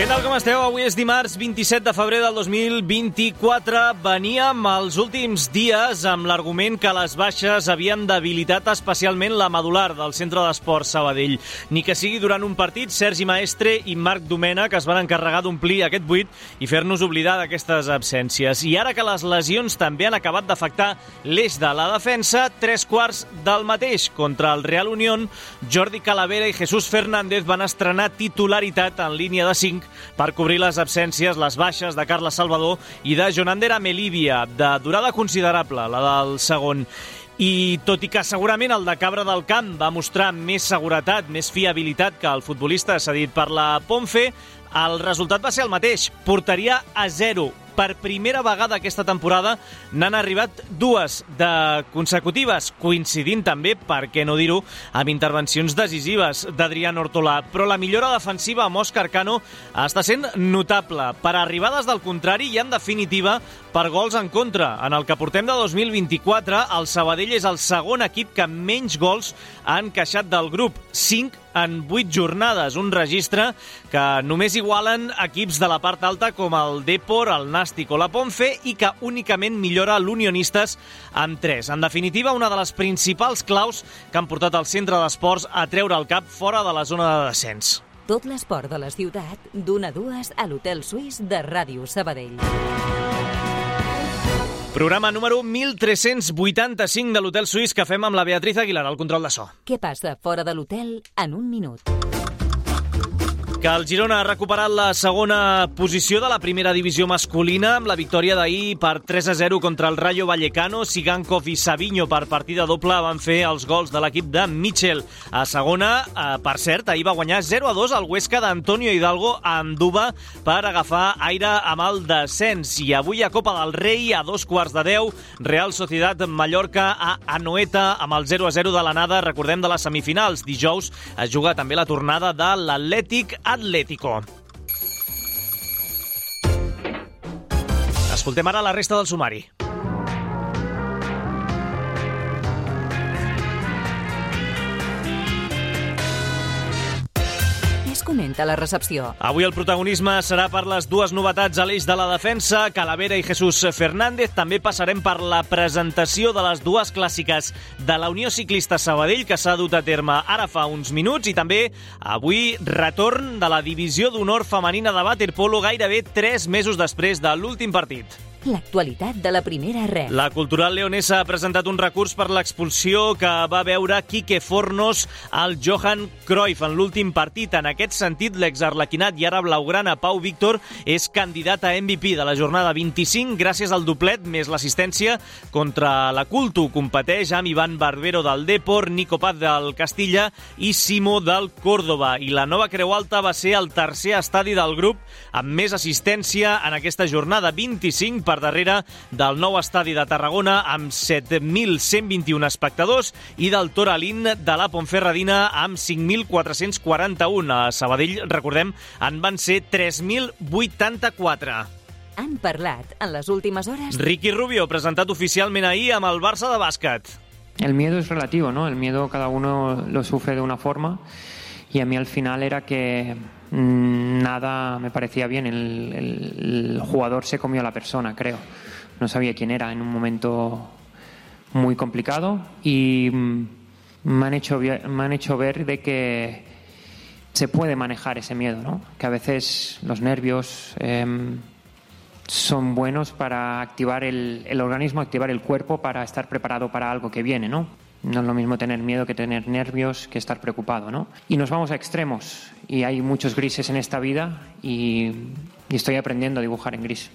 Què tal com esteu? Avui és dimarts 27 de febrer del 2024. Veníem els últims dies amb l'argument que les baixes havien debilitat especialment la medular del Centre d'Esport Sabadell. Ni que sigui durant un partit, Sergi Maestre i Marc Domena, que es van encarregar d'omplir aquest buit i fer-nos oblidar d'aquestes absències. I ara que les lesions també han acabat d'afectar l'eix de la defensa, tres quarts del mateix contra el Real Unión, Jordi Calavera i Jesús Fernández van estrenar titularitat en línia de 5 per cobrir les absències, les baixes de Carles Salvador i de Jonander Melívia, de durada considerable, la del segon. I tot i que segurament el de Cabra del Camp va mostrar més seguretat, més fiabilitat que el futbolista cedit per la Ponfe, el resultat va ser el mateix, portaria a 0, per primera vegada aquesta temporada n'han arribat dues de consecutives, coincidint també, per què no dir-ho, amb intervencions decisives d'Adrián Hortolà. Però la millora defensiva amb Òscar Cano està sent notable per arribades del contrari i, en definitiva, per gols en contra. En el que portem de 2024, el Sabadell és el segon equip que menys gols ha encaixat del grup, 5 en 8 jornades, un registre que només igualen equips de la part alta com el Depor, el Nàstic o la Ponfe i que únicament millora l'Unionistes amb 3. En definitiva, una de les principals claus que han portat el centre d'esports a treure el cap fora de la zona de descens. Tot l'esport de la ciutat, d'una a dues a l'Hotel Suís de Ràdio Sabadell. Programa número 1385 de l'Hotel Suís que fem amb la Beatriz Aguilar, al control de so. Què passa fora de l'hotel en un minut? Que el Girona ha recuperat la segona posició de la primera divisió masculina amb la victòria d'ahir per 3 a 0 contra el Rayo Vallecano. Sigankov i Savinho per partida doble van fer els gols de l'equip de Mitchell. A segona, eh, per cert, ahir va guanyar 0 a 2 el Huesca d'Antonio Hidalgo a Anduba per agafar aire amb el descens. I avui a Copa del Rei, a dos quarts de 10, Real Societat Mallorca a Anoeta amb el 0 a 0 de l'anada, recordem, de les semifinals. Dijous es juga també la tornada de l'Atlètic Atlético. Escoltem ara la resta del sumari. Comenta la recepció? Avui el protagonisme serà per les dues novetats a l'eix de la defensa, Calavera i Jesús Fernández. També passarem per la presentació de les dues clàssiques de la Unió Ciclista Sabadell, que s'ha dut a terme ara fa uns minuts, i també avui retorn de la divisió d'honor femenina de waterpolo gairebé tres mesos després de l'últim partit. L'actualitat de la primera ref. La Cultural Leonesa ha presentat un recurs per l'expulsió que va veure Quique Fornos al Johan Cruyff en l'últim partit. En aquest sentit, l'exarlequinat i ara blaugrana Pau Víctor és candidat a MVP de la jornada 25 gràcies al doblet més l'assistència contra la Cultu. Competeix amb Ivan Barbero del Depor, Nico Paz del Castilla i Simo del Córdoba. I la nova Creu Alta va ser el tercer estadi del grup amb més assistència en aquesta jornada 25 per darrere del nou estadi de Tarragona amb 7.121 espectadors i del Toralín de la Ponferradina amb 5.441. A Sabadell, recordem, en van ser 3.084. Han parlat en les últimes hores Ricky Rubio, presentat oficialment ahir amb el Barça de bàsquet. El miedo es relativo, ¿no? El miedo cada uno lo sufre de una forma y a mí al final era que nada me parecía bien. El, el- jugador se comió a la persona, creo. No sabía quién era en un momento muy complicado y mm, me han hecho, me han hecho ver de que se puede manejar ese miedo, ¿no? Que a veces los nervios em, son buenos para activar el organismo, activar el cuerpo para estar preparado para algo que viene, ¿no? No es lo mismo tener miedo que tener nervios, que estar preocupado, ¿no? Y nos vamos a extremos y hay muchos grises en esta vida y, y estoy aprendiendo a dibujar en gris.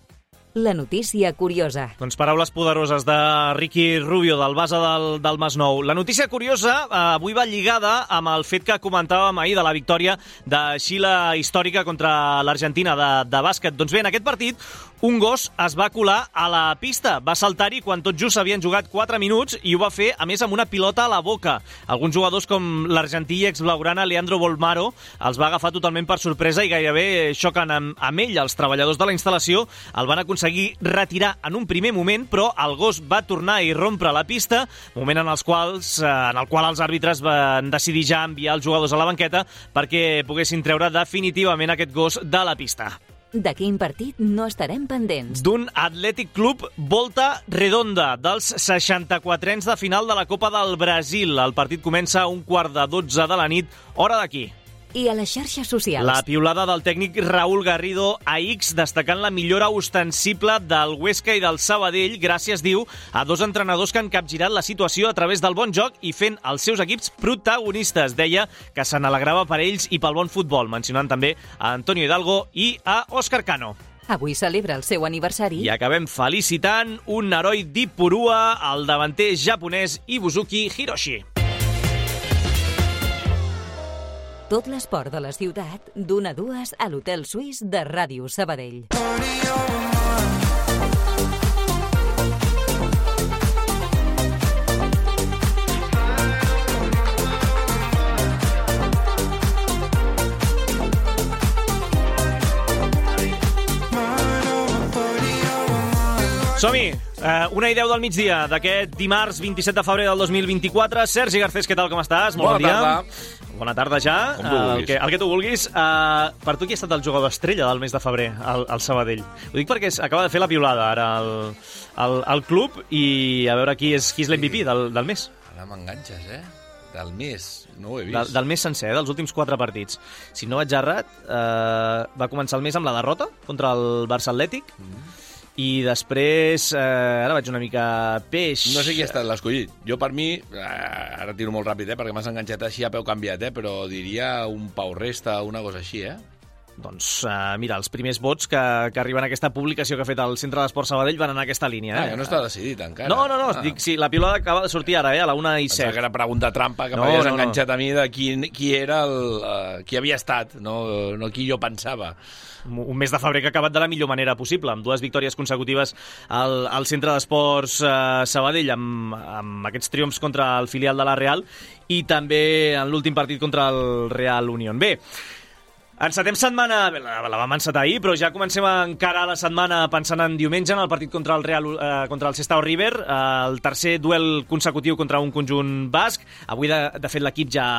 la notícia curiosa. Doncs paraules poderoses de Ricky Rubio, del base del, del Masnou. La notícia curiosa eh, avui va lligada amb el fet que comentàvem ahir de la victòria de Xile històrica contra l'Argentina de, de bàsquet. Doncs bé, en aquest partit un gos es va colar a la pista. Va saltar-hi quan tot just s'havien jugat 4 minuts i ho va fer, a més, amb una pilota a la boca. Alguns jugadors, com l'argentí i exblaugrana Leandro Bolmaro, els va agafar totalment per sorpresa i gairebé xoquen amb, amb ell. Els treballadors de la instal·lació el van aconseguir retirar en un primer moment, però el gos va tornar a irrompre a la pista, moment en, els quals, eh, en el qual els àrbitres van decidir ja enviar els jugadors a la banqueta perquè poguessin treure definitivament aquest gos de la pista. De quin partit no estarem pendents? D'un Atlètic Club Volta Redonda, dels 64 anys de final de la Copa del Brasil. El partit comença a un quart de 12 de la nit, hora d'aquí. I a les xarxes socials? La piulada del tècnic Raúl Garrido a X destacant la millora ostensible del Huesca i del Sabadell gràcies, diu, a dos entrenadors que han capgirat la situació a través del bon joc i fent els seus equips protagonistes. Deia que se n'alegrava per ells i pel bon futbol, mencionant també a Antonio Hidalgo i a Òscar Cano. Avui celebra el seu aniversari. I acabem felicitant un heroi d'Ipurua, el davanter japonès Ibuzuki Hiroshi. Tot l'esport de la ciutat, d'una a dues a l'Hotel Suís de Ràdio Sabadell. Som-hi! Uh, una i 10 del migdia d'aquest dimarts 27 de febrer del 2024. Sergi Garcés, què tal, com estàs? Molt bon dia. tarda. Bona tarda ja. Com tu Uh, el, que, el que tu vulguis. Uh, per tu qui ha estat el jugador estrella del mes de febrer al, al Sabadell? Ho dic perquè es- acaba de fer la piulada ara al, al, al club i a veure qui és, qui és l'MVP del, del mes. Ara m'enganxes, eh? Del mes. No ho he vist. Del, del mes sencer, eh, dels últims quatre partits. Si no vaig errat, eh, va començar el mes amb la derrota contra el Barça Atlètic i després, eh, ara vaig una mica peix. No sé qui ha estat l'escollit. Jo, per mi, eh, ara tiro molt ràpid, eh, perquè m'has enganxat així a peu canviat, eh, però diria un Pau Resta, una cosa així, eh? Doncs uh, mira, els primers vots que, que arriben a aquesta publicació que ha fet el Centre d'Esport Sabadell van anar a aquesta línia. Ah, Eh? que no està decidit encara. No, no, no, ah. dic, sí, la piulada acaba de sortir ara, eh, a la 1 i Pensava 7. que era pregunta trampa, que No, m'havies no, no. enganxat a mi de qui, qui era el... Uh, qui havia estat, no, no qui jo pensava. un mes de febrer que ha acabat de la millor manera possible, amb dues victòries consecutives al, al Centre d'Esports eh, Sabadell, amb, amb aquests triomfs contra el filial de la Real i també en l'últim partit contra el Real Unión. Bé, Encetem setmana, la, la vam encetar ahir, però ja comencem a encarar la setmana pensant en diumenge, en el partit contra el Real, eh, contra el Sestao River, eh, el tercer duel consecutiu contra un conjunt basc. Avui, de, de fet, l'equip ja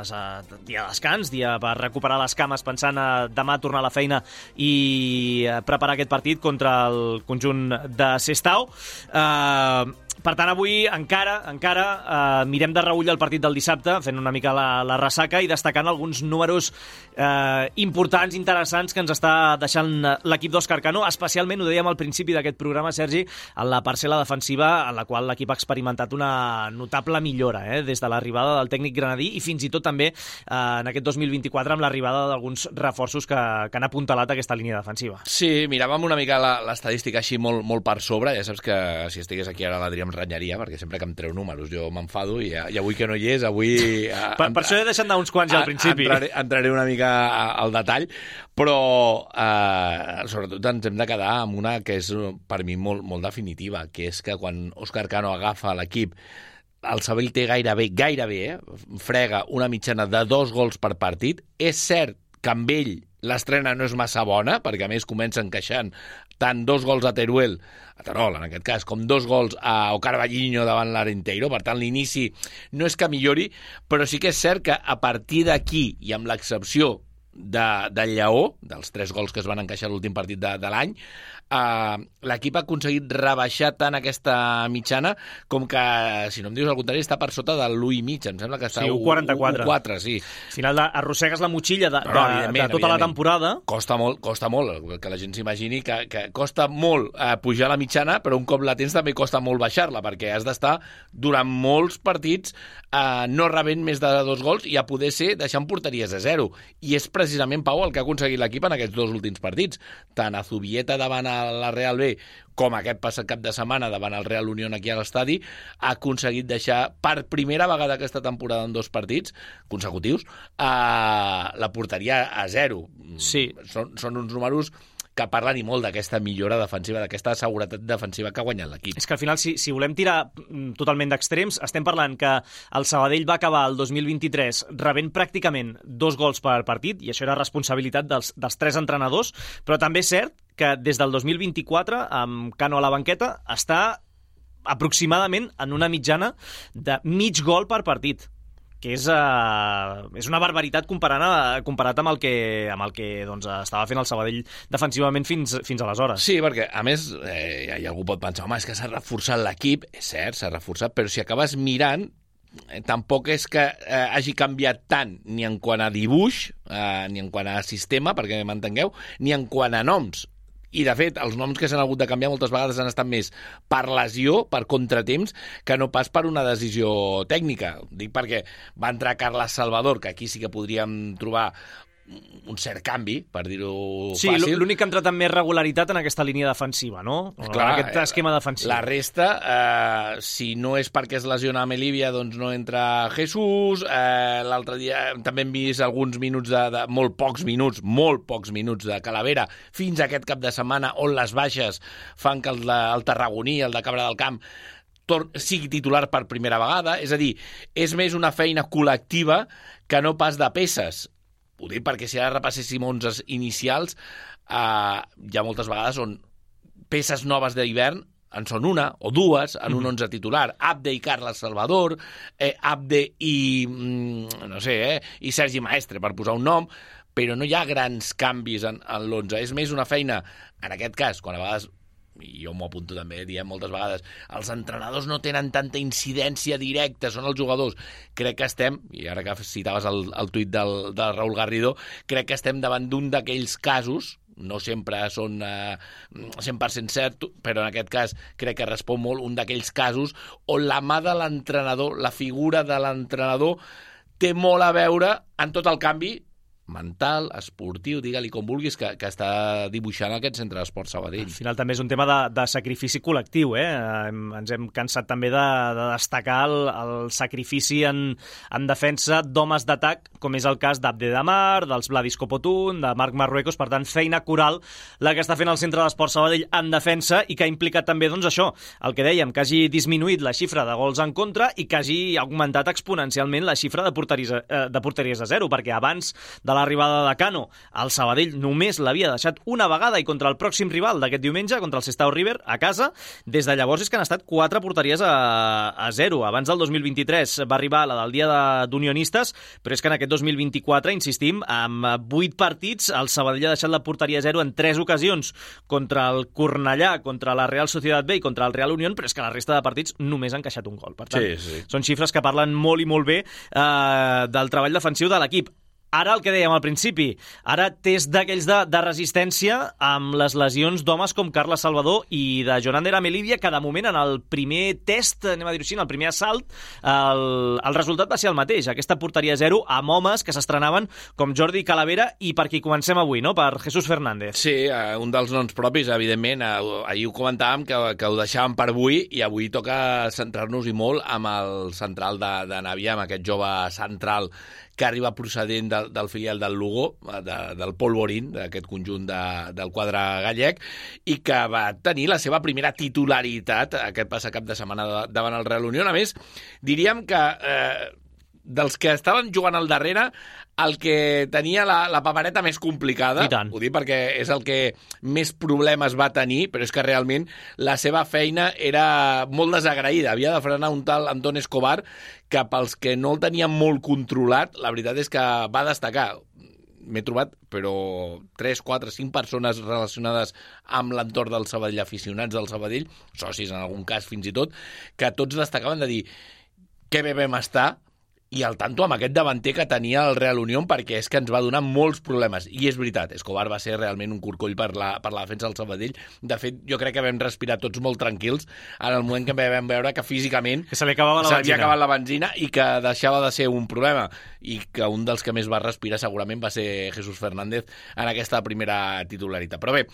és eh, dia de descans, dia per recuperar les cames, pensant a demà tornar a la feina i eh, preparar aquest partit contra el conjunt de Sestao. Eh, per tant, avui encara encara eh, mirem de reull el partit del dissabte, fent una mica la, la ressaca i destacant alguns números eh, importants, interessants, que ens està deixant l'equip d'Òscar Cano, especialment, ho dèiem al principi d'aquest programa, Sergi, en la parcel·la defensiva, en la qual l'equip ha experimentat una notable millora, eh, des de l'arribada del tècnic granadí i fins i tot també eh, en aquest 2024 amb l'arribada d'alguns reforços que, que han apuntalat aquesta línia defensiva. Sí, miràvem una mica l'estadística així molt, molt per sobre. Ja saps que si estigués aquí ara l'Adrià em renyaria, perquè sempre que em treu números jo m'enfado i, i avui que no hi és, avui... eh, Per, per això he deixat anar uns quants ja al principi. Entraré, entraré una mica a- al detall, però eh, sobretot ens hem de quedar amb una que és per mi molt, molt definitiva, que és que quan Òscar Cano agafa l'equip el Sabell té gairebé, gairebé, eh, frega una mitjana de dos gols per partit. És cert que amb ell l'estrena no és massa bona, perquè a més comença encaixant tant dos gols a Teruel, a Terol en aquest cas, com dos gols a Ocarvallinho davant l'Arenteiro, per tant l'inici no és que millori, però sí que és cert que a partir d'aquí, i amb l'excepció de, del Lleó, dels tres gols que es van encaixar l'últim partit de, de l'any, eh, l'equip ha aconseguit rebaixar tant aquesta mitjana com que, si no em dius el contrari, està per sota de l'1 i mig. Em sembla que està Sí, 1,44. 1,4, sí. Al final de, arrossegues la motxilla de, No, de, de tota la temporada Costa molt, costa molt, que la gent s'imagini que, que costa molt eh, pujar la mitjana, però un cop la tens també costa molt baixar-la, perquè has d'estar durant molts partits eh, no rebent més de dos gols i a poder ser deixant porteries a zero. I és precisament, Pau, el que ha aconseguit l'equip en aquests dos últims partits. Tant a Zubieta davant a la Real B com aquest passat cap de setmana davant el Real Unión aquí a l'estadi, ha aconseguit deixar per primera vegada aquesta temporada en dos partits consecutius a la porteria a zero. Sí. Són, són uns números que parlen i molt d'aquesta millora defensiva, d'aquesta seguretat defensiva que ha guanyat l'equip. És que al final, si, si volem tirar mm, totalment d'extrems, estem parlant que el Sabadell va acabar el 2023 rebent pràcticament dos gols per partit, i això era responsabilitat dels, dels tres entrenadors, però també és cert que des del 2024, amb Cano a la banqueta, està aproximadament en una mitjana de mig gol per partit que és, uh, és una barbaritat comparant, a, comparat amb el que, amb el que doncs, estava fent el Sabadell defensivament fins, fins aleshores. Sí, perquè, a més, eh, i algú pot pensar, home, és que s'ha reforçat l'equip. És cert, s'ha reforçat, però si acabes mirant, eh, tampoc és que eh, hagi canviat tant ni en quant a dibuix, eh, ni en quant a sistema, perquè m'entengueu, ni en quant a noms. I, de fet, els noms que s'han hagut de canviar moltes vegades han estat més per lesió, per contratemps, que no pas per una decisió tècnica. Dic perquè va entrar Carles Salvador, que aquí sí que podríem trobar un cert canvi, per dir-ho sí, fàcil. Sí, l'únic que ha entrat amb més regularitat en aquesta línia defensiva, no? Clar, en aquest esquema defensiu. La resta, eh, si no és perquè es lesiona a Melívia, doncs no entra Jesús. Eh, L'altre dia també hem vist alguns minuts, de, de molt pocs minuts, molt pocs minuts de Calavera, fins a aquest cap de setmana, on les baixes fan que el, de, el tarragoní, el de Cabra del Camp, sigui titular per primera vegada. És a dir, és més una feina col·lectiva que no pas de peces ho dic perquè si ara repasséssim 11 inicials, eh, hi ha moltes vegades on peces noves d'hivern en són una o dues en un 11 titular. Abde i Carles Salvador, eh, Abde i, mm, no sé, eh, i Sergi Maestre, per posar un nom, però no hi ha grans canvis en, en l'11. És més una feina, en aquest cas, quan a vegades i jo m'ho apunto també, diem moltes vegades, els entrenadors no tenen tanta incidència directa, són els jugadors. Crec que estem, i ara que citaves el, el tuit del, del Raúl Garrido, crec que estem davant d'un d'aquells casos, no sempre són eh, 100% cert, però en aquest cas crec que respon molt un d'aquells casos on la mà de l'entrenador, la figura de l'entrenador, té molt a veure en tot el canvi mental, esportiu, digue-li com vulguis, que, que està dibuixant aquest centre d'esport Sabadell. Al final també és un tema de, de sacrifici col·lectiu, eh? Ens hem cansat també de, de destacar el, el sacrifici en, en defensa d'homes d'atac, com és el cas d'Abde Damar, dels Vladis Copotun, de Marc Marruecos, per tant, feina coral la que està fent el centre d'esport Sabadell en defensa i que ha implicat també, doncs, això, el que dèiem, que hagi disminuït la xifra de gols en contra i que hagi augmentat exponencialment la xifra de porteries, eh, de porteries a zero, perquè abans de la l'arribada de Cano, el Sabadell només l'havia deixat una vegada i contra el pròxim rival d'aquest diumenge, contra el Sestao River, a casa. Des de llavors és que han estat quatre porteries a, a zero. Abans del 2023 va arribar la del dia d'unionistes, però és que en aquest 2024, insistim, amb vuit partits, el Sabadell ha deixat la porteria a zero en tres ocasions contra el Cornellà, contra la Real Societat B i contra el Real Unión, però és que la resta de partits només han encaixat un gol. Per tant, sí, sí. són xifres que parlen molt i molt bé eh, del treball defensiu de l'equip. Ara el que dèiem al principi, ara test d'aquells de, de resistència amb les lesions d'homes com Carles Salvador i de Jonander Amelívia, que de moment en el primer test, anem a dir-ho així, en el primer assalt, el, el resultat va ser el mateix, aquesta porteria zero amb homes que s'estrenaven com Jordi Calavera i per qui comencem avui, no? per Jesús Fernández. Sí, uh, un dels noms propis, evidentment, uh, ahir ho comentàvem, que, que ho deixàvem per avui i avui toca centrar-nos i molt amb el central de, de Navia, amb aquest jove central que arriba procedent del, del filial del Lugo, de, del Polvorín, d'aquest conjunt de, del quadre gallec, i que va tenir la seva primera titularitat aquest passat cap de setmana davant el Real Unión. A més, diríem que eh, dels que estaven jugant al darrere, el que tenia la, la papereta més complicada, ho dic perquè és el que més problemes va tenir, però és que realment la seva feina era molt desagraïda. Havia de frenar un tal Anton Escobar que pels que no el tenien molt controlat, la veritat és que va destacar m'he trobat, però 3, 4, 5 persones relacionades amb l'entorn del Sabadell, aficionats del Sabadell, socis en algun cas fins i tot, que tots destacaven de dir que bé vam estar, i al tanto amb aquest davanter que tenia el Real Unión perquè és que ens va donar molts problemes. I és veritat, Escobar va ser realment un corcoll per la, per la defensa del Sabadell. De fet, jo crec que vam respirar tots molt tranquils en el moment que vam veure que físicament que se li acabava la benzina. acabat la benzina i que deixava de ser un problema i que un dels que més va respirar segurament va ser Jesús Fernández en aquesta primera titularitat. Però bé,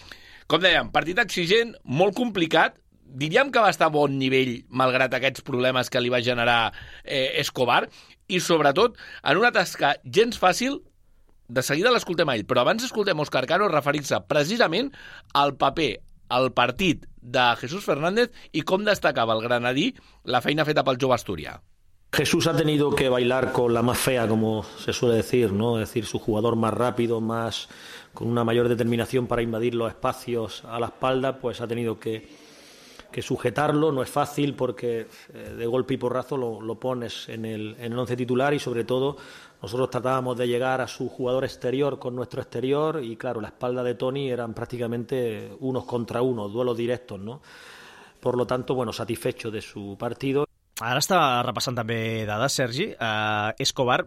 com dèiem, partit exigent, molt complicat, diríem que va estar a bon nivell malgrat aquests problemes que li va generar eh, Escobar i sobretot en una tasca gens fàcil de seguida l'escoltem a ell, però abans escoltem Òscar Cano referir-se precisament al paper, al partit de Jesús Fernández i com destacava el granadí la feina feta pel jove asturià. Jesús ha tenido que bailar con la más fea, como se suele decir, ¿no? Es decir, su jugador más rápido, más con una mayor determinación para invadir los espacios a la espalda, pues ha tenido que, que sujetarlo, no es fácil porque eh, de golpe y porrazo lo, pones en el, en el once titular y sobre todo nosotros tratábamos de llegar a su jugador exterior con nuestro exterior y claro, la espalda de Tony eran prácticamente unos contra unos, duelos directos, ¿no? Por lo tanto, bueno, satisfecho de su partido. Ara està repassant també dades, Sergi. Uh, Escobar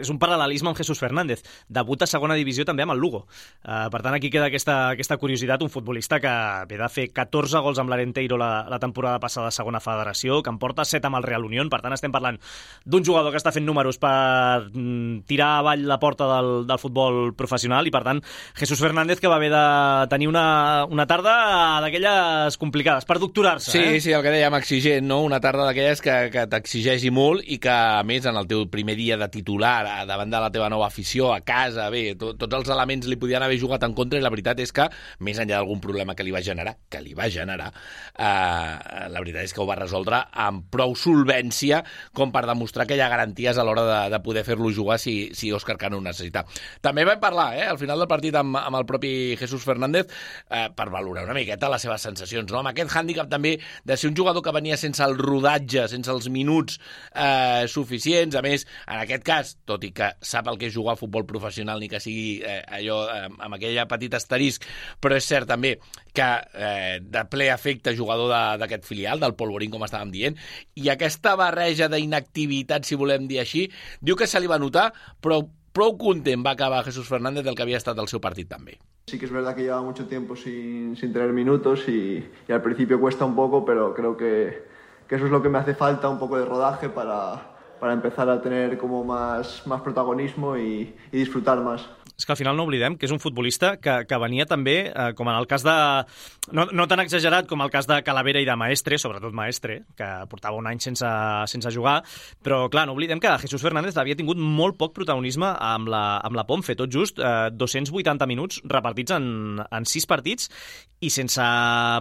és un paral·lelisme amb Jesús Fernández. Debuta a segona divisió també amb el Lugo. Uh, per tant, aquí queda aquesta, aquesta curiositat. Un futbolista que ve de fer 14 gols amb l'Arenteiro la, la temporada passada a segona federació, que en porta 7 amb el Real Unión. Per tant, estem parlant d'un jugador que està fent números per mm, tirar avall la porta del, del futbol professional i, per tant, Jesús Fernández que va haver de tenir una, una tarda d'aquelles complicades per doctorar-se. Sí, eh? sí, el que dèiem, exigent, no? Una tarda d'aquelles que, que t'exigeixi molt i que, a més, en el teu primer dia de titular titular, davant de la teva nova afició, a casa, bé, to, tots els elements li podien haver jugat en contra i la veritat és que, més enllà d'algun problema que li va generar, que li va generar, eh, la veritat és que ho va resoldre amb prou solvència com per demostrar que hi ha garanties a l'hora de, de poder fer-lo jugar si, si Òscar Cano ho necessita. També vam parlar, eh, al final del partit amb, amb el propi Jesús Fernández eh, per valorar una miqueta les seves sensacions, no? amb aquest hàndicap també de ser un jugador que venia sense el rodatge, sense els minuts eh, suficients, a més, en aquest cas, tot i que sap el que és jugar a futbol professional ni que sigui eh, allò eh, amb aquella petita asterisc, però és cert també que eh, de ple efecte jugador d'aquest filial, del Polvorín, com estàvem dient, i aquesta barreja d'inactivitat, si volem dir així, diu que se li va notar, però prou content va acabar Jesús Fernández del que havia estat el seu partit també. Sí que es verdad que lleva mucho tiempo sin, sin tener minutos y, y al principio cuesta un poco, pero creo que, que eso es lo que me hace falta, un poco de rodaje para, para empezar a tener como más, más protagonismo y, y disfrutar más. És que al final no oblidem que és un futbolista que, que venia també, eh, com en el cas de... No, no tan exagerat com el cas de Calavera i de Maestre, sobretot Maestre, que portava un any sense, sense jugar, però clar, no oblidem que Jesús Fernández havia tingut molt poc protagonisme amb la, amb la Ponfe, tot just eh, 280 minuts repartits en, en 6 partits i sense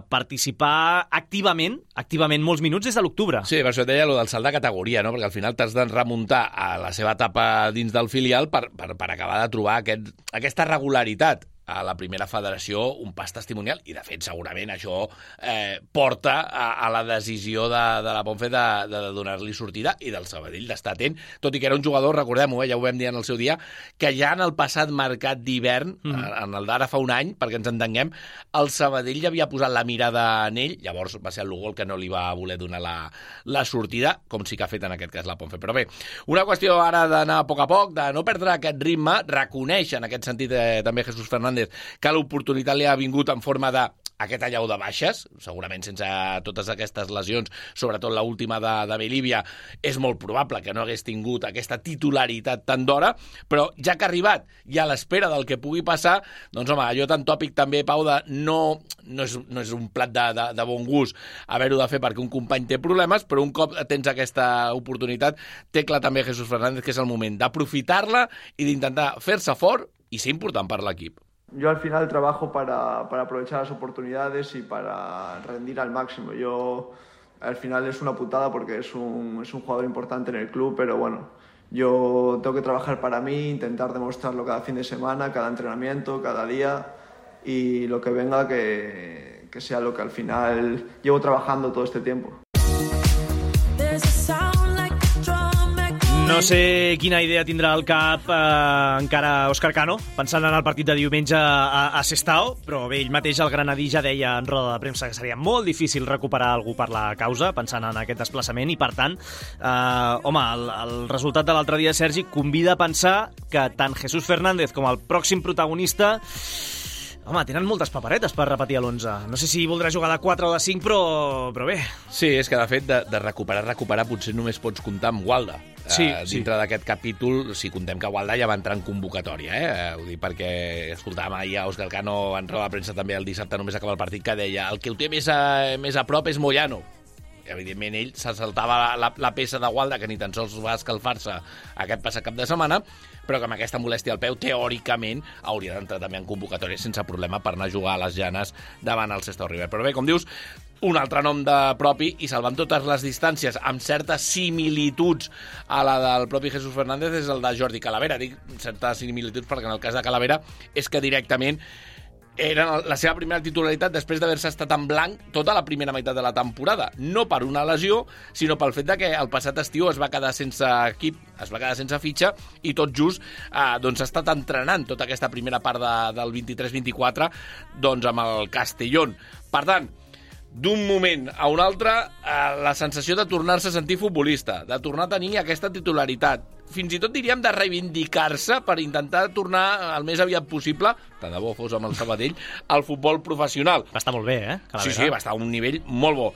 participar activament, activament molts minuts des de l'octubre. Sí, per això et deia lo del salt de categoria, no? perquè al final t'has de remuntar a la seva etapa dins del filial per, per, per acabar de trobar aquest, aquesta regularitat a la primera federació un pas testimonial i de fet segurament això eh, porta a, a la decisió de, de la Ponfe de, de donar-li sortida i del Sabadell d'estar atent, tot i que era un jugador, recordem-ho, eh, ja ho vam dir en el seu dia, que ja en el passat mercat d'hivern, mm. en el d'ara fa un any, perquè ens entenguem, el Sabadell ja havia posat la mirada en ell, llavors va ser el Lugo el que no li va voler donar la, la sortida, com sí que ha fet en aquest cas la Ponfe. Però bé, una qüestió ara d'anar a poc a poc, de no perdre aquest ritme, reconeix en aquest sentit eh, també Jesús Fernández Fernández que l'oportunitat li ha vingut en forma de aquest allau de baixes, segurament sense totes aquestes lesions, sobretot la última de, de Melívia, és molt probable que no hagués tingut aquesta titularitat tan d'hora, però ja que ha arribat i a l'espera del que pugui passar, doncs home, allò tan tòpic també, Pau, de no, no, és, no és un plat de, de, de bon gust haver-ho de fer perquè un company té problemes, però un cop tens aquesta oportunitat, té clar també Jesús Fernández que és el moment d'aprofitar-la i d'intentar fer-se fort i ser important per l'equip. Yo al final trabajo para, para, aprovechar las oportunidades y para rendir al máximo. Yo al final es una putada porque es un, es un jugador importante en el club, pero bueno, yo tengo que trabajar para mí, intentar demostrarlo cada fin de semana, cada entrenamiento, cada día y lo que venga que, que sea lo que al final llevo trabajando todo este tiempo. No sé quina idea tindrà al cap eh, encara Òscar Cano, pensant en el partit de diumenge a, a Sestao, però bé, ell mateix, el granadí, ja deia en roda de premsa que seria molt difícil recuperar algú per la causa, pensant en aquest desplaçament, i per tant, eh, home, el, el resultat de l'altre dia, Sergi, convida a pensar que tant Jesús Fernández com el pròxim protagonista Home, tenen moltes paperetes per repetir a l'11. No sé si voldrà jugar de 4 o de 5, però, però bé. Sí, és que de fet, de, de recuperar, recuperar, potser només pots comptar amb Walda. Sí, uh, dintre sí. d'aquest capítol, si contem que Walda ja va entrar en convocatòria, eh? Uh, ho dic perquè escoltàvem ahir a Òscar Cano en roda de premsa també el dissabte només acaba el partit que deia el que ho té més a, més a prop és Moyano evidentment ell se saltava la, la, la peça de Walda, que ni tan sols va escalfar-se aquest passat cap de setmana, però que amb aquesta molèstia al peu, teòricament, hauria d'entrar també en convocatòria sense problema per anar a jugar a les llanes davant el Sestao River. Però bé, com dius, un altre nom de propi i salvant totes les distàncies amb certes similituds a la del propi Jesús Fernández és el de Jordi Calavera. Dic certes similituds perquè en el cas de Calavera és que directament era la seva primera titularitat després d'haver-se estat en blanc tota la primera meitat de la temporada. No per una lesió, sinó pel fet de que el passat estiu es va quedar sense equip, es va quedar sense fitxa i tot just eh, doncs ha estat entrenant tota aquesta primera part de, del 23-24 doncs amb el Castellón. Per tant, d'un moment a un altre, eh, la sensació de tornar-se a sentir futbolista, de tornar a tenir aquesta titularitat, fins i tot diríem de reivindicar-se per intentar tornar el més aviat possible, tant de bo fos amb el Sabadell, al futbol professional. Va estar molt bé, eh? Sí, sí, va estar a un nivell molt bo.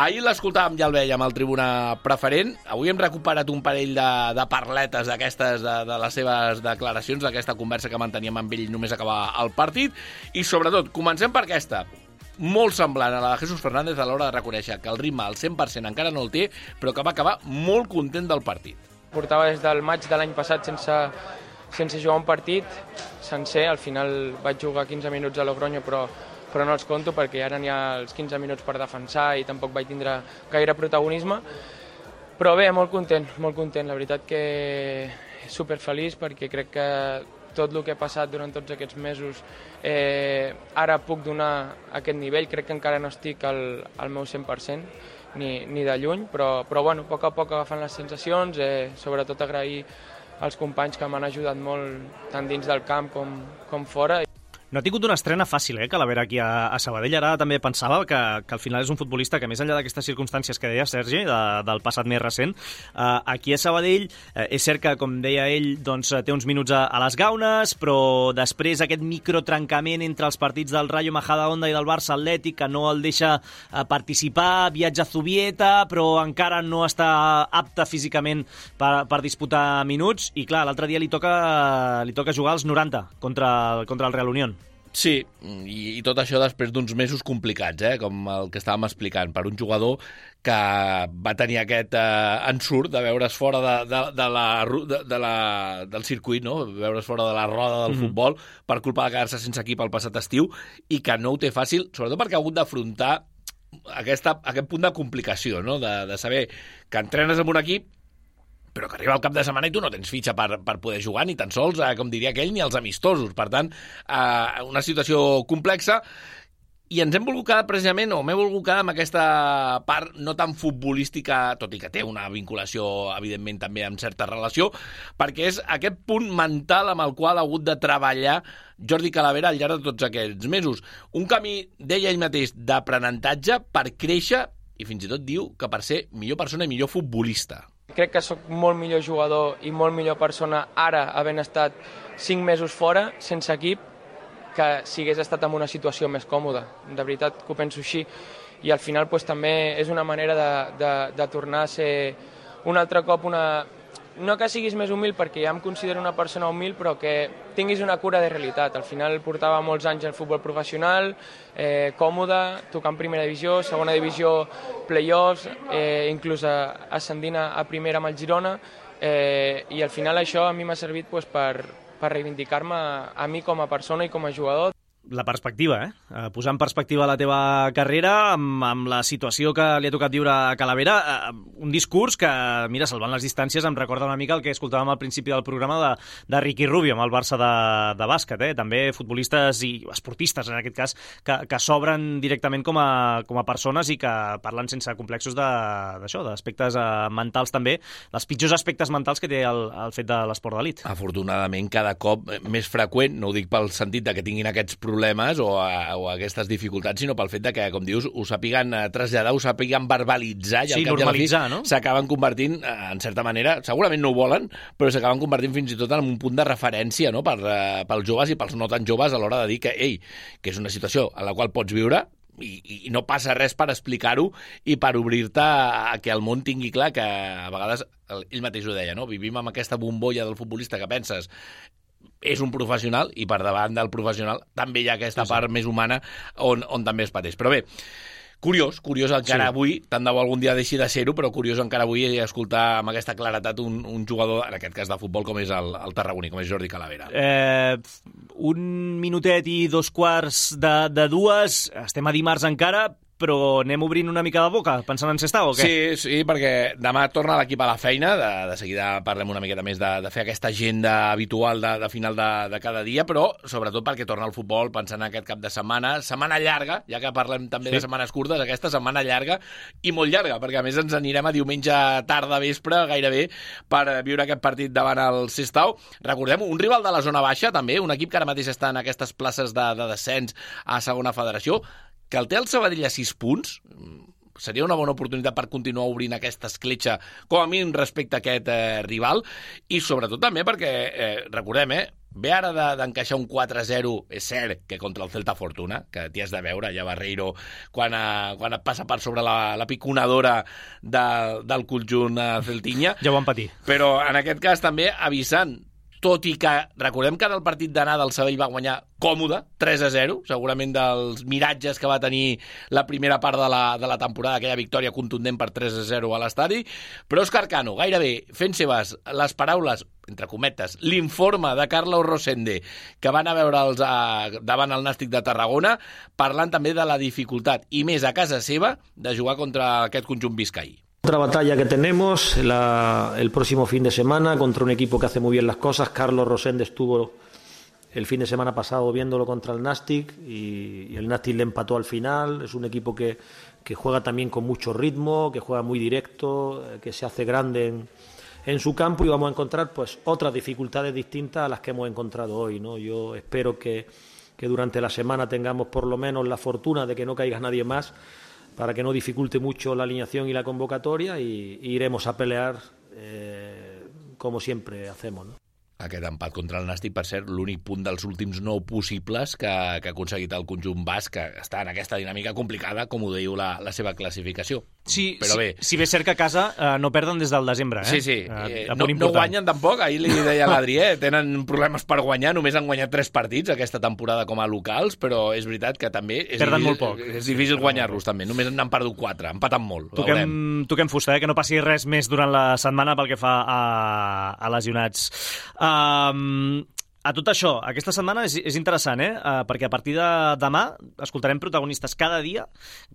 Ahir l'escoltàvem ja el veiem al tribuna preferent. Avui hem recuperat un parell de, de parletes d'aquestes, de, de les seves declaracions, d'aquesta conversa que manteníem amb ell només acabar el partit. I sobretot, comencem per aquesta molt semblant a la de Jesús Fernández a l'hora de reconèixer que el ritme al 100% encara no el té, però que va acabar molt content del partit. Portava des del maig de l'any passat sense, sense jugar un partit sencer. Al final vaig jugar 15 minuts a Logroño, però, però no els conto perquè ara n'hi ha els 15 minuts per defensar i tampoc vaig tindre gaire protagonisme. Però bé, molt content, molt content. La veritat que superfeliç perquè crec que tot el que he passat durant tots aquests mesos eh, ara puc donar aquest nivell. Crec que encara no estic al, al meu 100%, ni, ni de lluny, però, però bueno, a poc a poc agafant les sensacions, eh, sobretot agrair als companys que m'han ajudat molt tant dins del camp com, com fora. No ha tingut una estrena fàcil, eh, Calavera, aquí a, a Sabadell. Ara també pensava que, que al final és un futbolista que, més enllà d'aquestes circumstàncies que deia Sergi, de, del passat més recent, eh, aquí a Sabadell eh, és cert que, com deia ell, doncs, té uns minuts a, a les gaunes, però després aquest microtrencament entre els partits del Rayo Majadahonda i del Barça Atlètic, que no el deixa eh, participar, viatja a Zubieta, però encara no està apte físicament per, per disputar minuts, i clar, l'altre dia li toca, li toca jugar als 90 contra, contra el Real Unión. Sí, i, i tot això després d'uns mesos complicats, eh? com el que estàvem explicant, per un jugador que va tenir aquest eh, ensurt de veure's fora de, de, de la, de, de la, del circuit, no? veure's fora de la roda del mm -hmm. futbol per culpa de quedar-se sense equip al passat estiu i que no ho té fàcil, sobretot perquè ha hagut d'afrontar aquesta, aquest punt de complicació, no? de, de saber que entrenes amb un equip però que arriba el cap de setmana i tu no tens fitxa per, per poder jugar, ni tan sols, eh, com diria aquell, ni els amistosos. Per tant, eh, una situació complexa i ens hem volgut quedar precisament, o m'he volgut quedar amb aquesta part no tan futbolística, tot i que té una vinculació, evidentment, també amb certa relació, perquè és aquest punt mental amb el qual ha hagut de treballar Jordi Calavera al llarg de tots aquests mesos. Un camí, deia ell mateix, d'aprenentatge per créixer i fins i tot diu que per ser millor persona i millor futbolista. Crec que sóc molt millor jugador i molt millor persona ara, havent estat 5 mesos fora, sense equip, que si hagués estat en una situació més còmoda. De veritat que ho penso així. I al final pues, també és una manera de, de, de tornar a ser un altre cop una, no que siguis més humil, perquè ja em considero una persona humil, però que tinguis una cura de realitat. Al final portava molts anys al futbol professional, eh, còmode, tocant primera divisió, segona divisió, play-offs, eh, inclús ascendint a primera amb el Girona, eh, i al final això a mi m'ha servit pues, per, per reivindicar-me a mi com a persona i com a jugador. La perspectiva, eh? eh? Posar en perspectiva la teva carrera amb, amb la situació que li ha tocat viure a Calavera. Eh, un discurs que, mira, salvant les distàncies, em recorda una mica el que escoltàvem al principi del programa de, de Ricky Rubio amb el Barça de, de bàsquet. Eh? També futbolistes i esportistes, en aquest cas, que, que s'obren directament com a, com a persones i que parlen sense complexos d'això, d'aspectes mentals també, els pitjors aspectes mentals que té el, el fet de l'esport d'elit. Afortunadament, cada cop més freqüent, no ho dic pel sentit de que tinguin aquests problemes problemes o, a, o a aquestes dificultats, sinó pel fet de que, com dius, ho sàpiguen eh, traslladar, ho sàpiguen verbalitzar i sí, al cap i no? s'acaben convertint, eh, en certa manera, segurament no ho volen, però s'acaben convertint fins i tot en un punt de referència no? per, uh, pels joves i pels no tan joves a l'hora de dir que, ei, que és una situació en la qual pots viure, i, i no passa res per explicar-ho i per obrir-te a que el món tingui clar que a vegades ell mateix ho deia, no? vivim amb aquesta bombolla del futbolista que penses és un professional i per davant del professional també hi ha aquesta sí, sí. part més humana on, on també es pateix. Però bé, Curiós, curiós encara sí. avui, tant de bo algun dia deixi de ser-ho, però curiós encara avui escoltar amb aquesta claretat un, un jugador, en aquest cas de futbol, com és el, el tarragoní, com és Jordi Calavera. Eh, un minutet i dos quarts de, de dues, estem a dimarts encara, però anem obrint una mica de boca, pensant en Sestao o què? Sí, sí, perquè demà torna l'equip a la feina, de, de seguida parlem una miqueta més de, de fer aquesta agenda habitual de, de final de, de cada dia, però sobretot perquè torna al futbol, pensant en aquest cap de setmana, setmana llarga, ja que parlem també sí. de setmanes curtes, aquesta setmana llarga i molt llarga, perquè a més ens anirem a diumenge tarda vespre, gairebé, per viure aquest partit davant el Sestau. Recordem, un rival de la zona baixa, també, un equip que ara mateix està en aquestes places de, de descens a segona federació, que el té el Sabadell a 6 punts, seria una bona oportunitat per continuar obrint aquesta escletxa, com a mínim respecte a aquest eh, rival, i sobretot també perquè, eh, recordem, eh, ve ara d'encaixar de, un 4-0, és cert que contra el Celta Fortuna, que t'hi has de veure, ja Barreiro, quan, eh, quan et passa per sobre la, la piconadora de, del conjunt eh, celtinya. Ja ho van patir. Però en aquest cas també avisant tot i que recordem que en el partit d'anada el Sabell va guanyar còmode, 3 a 0, segurament dels miratges que va tenir la primera part de la, de la temporada, aquella victòria contundent per 3 a 0 a l'estadi, però Òscar Cano, gairebé fent seves les paraules entre cometes, l'informe de Carlos Rosende que van a veure els, a, davant el Nàstic de Tarragona, parlant també de la dificultat, i més a casa seva, de jugar contra aquest conjunt viscaí. Otra batalla que tenemos la, el próximo fin de semana contra un equipo que hace muy bien las cosas. Carlos Rosende estuvo el fin de semana pasado viéndolo contra el Nastic y, el Nastic le empató al final. Es un equipo que, que, juega también con mucho ritmo, que juega muy directo, eh, que se hace grande en, en, su campo y vamos a encontrar pues otras dificultades distintas a las que hemos encontrado hoy. ¿no? Yo espero que, que durante la semana tengamos por lo menos la fortuna de que no caiga nadie más para que no dificulte mucho la alineación y la convocatoria y, iremos a pelear eh, como siempre hacemos. Aquest empat contra el Nàstic, per ser l'únic punt dels últims nou possibles que, que ha aconseguit el conjunt basc, que està en aquesta dinàmica complicada, com ho diu la, la seva classificació. Sí, però bé. Si, si bé cert que a casa eh, no perden des del desembre. Eh? Sí, sí. Eh, no, no guanyen tampoc. Ahir li deia l'Adrià, eh? tenen problemes per guanyar. Només han guanyat tres partits aquesta temporada com a locals, però és veritat que també és perden difícil, molt poc. És difícil guanyar-los també. Només n'han perdut quatre. Empaten molt. Toquem, toquem fusta, eh? que no passi res més durant la setmana pel que fa a, a lesionats. Um, a tot això, aquesta setmana és, és interessant, eh? Uh, perquè a partir de demà escoltarem protagonistes cada dia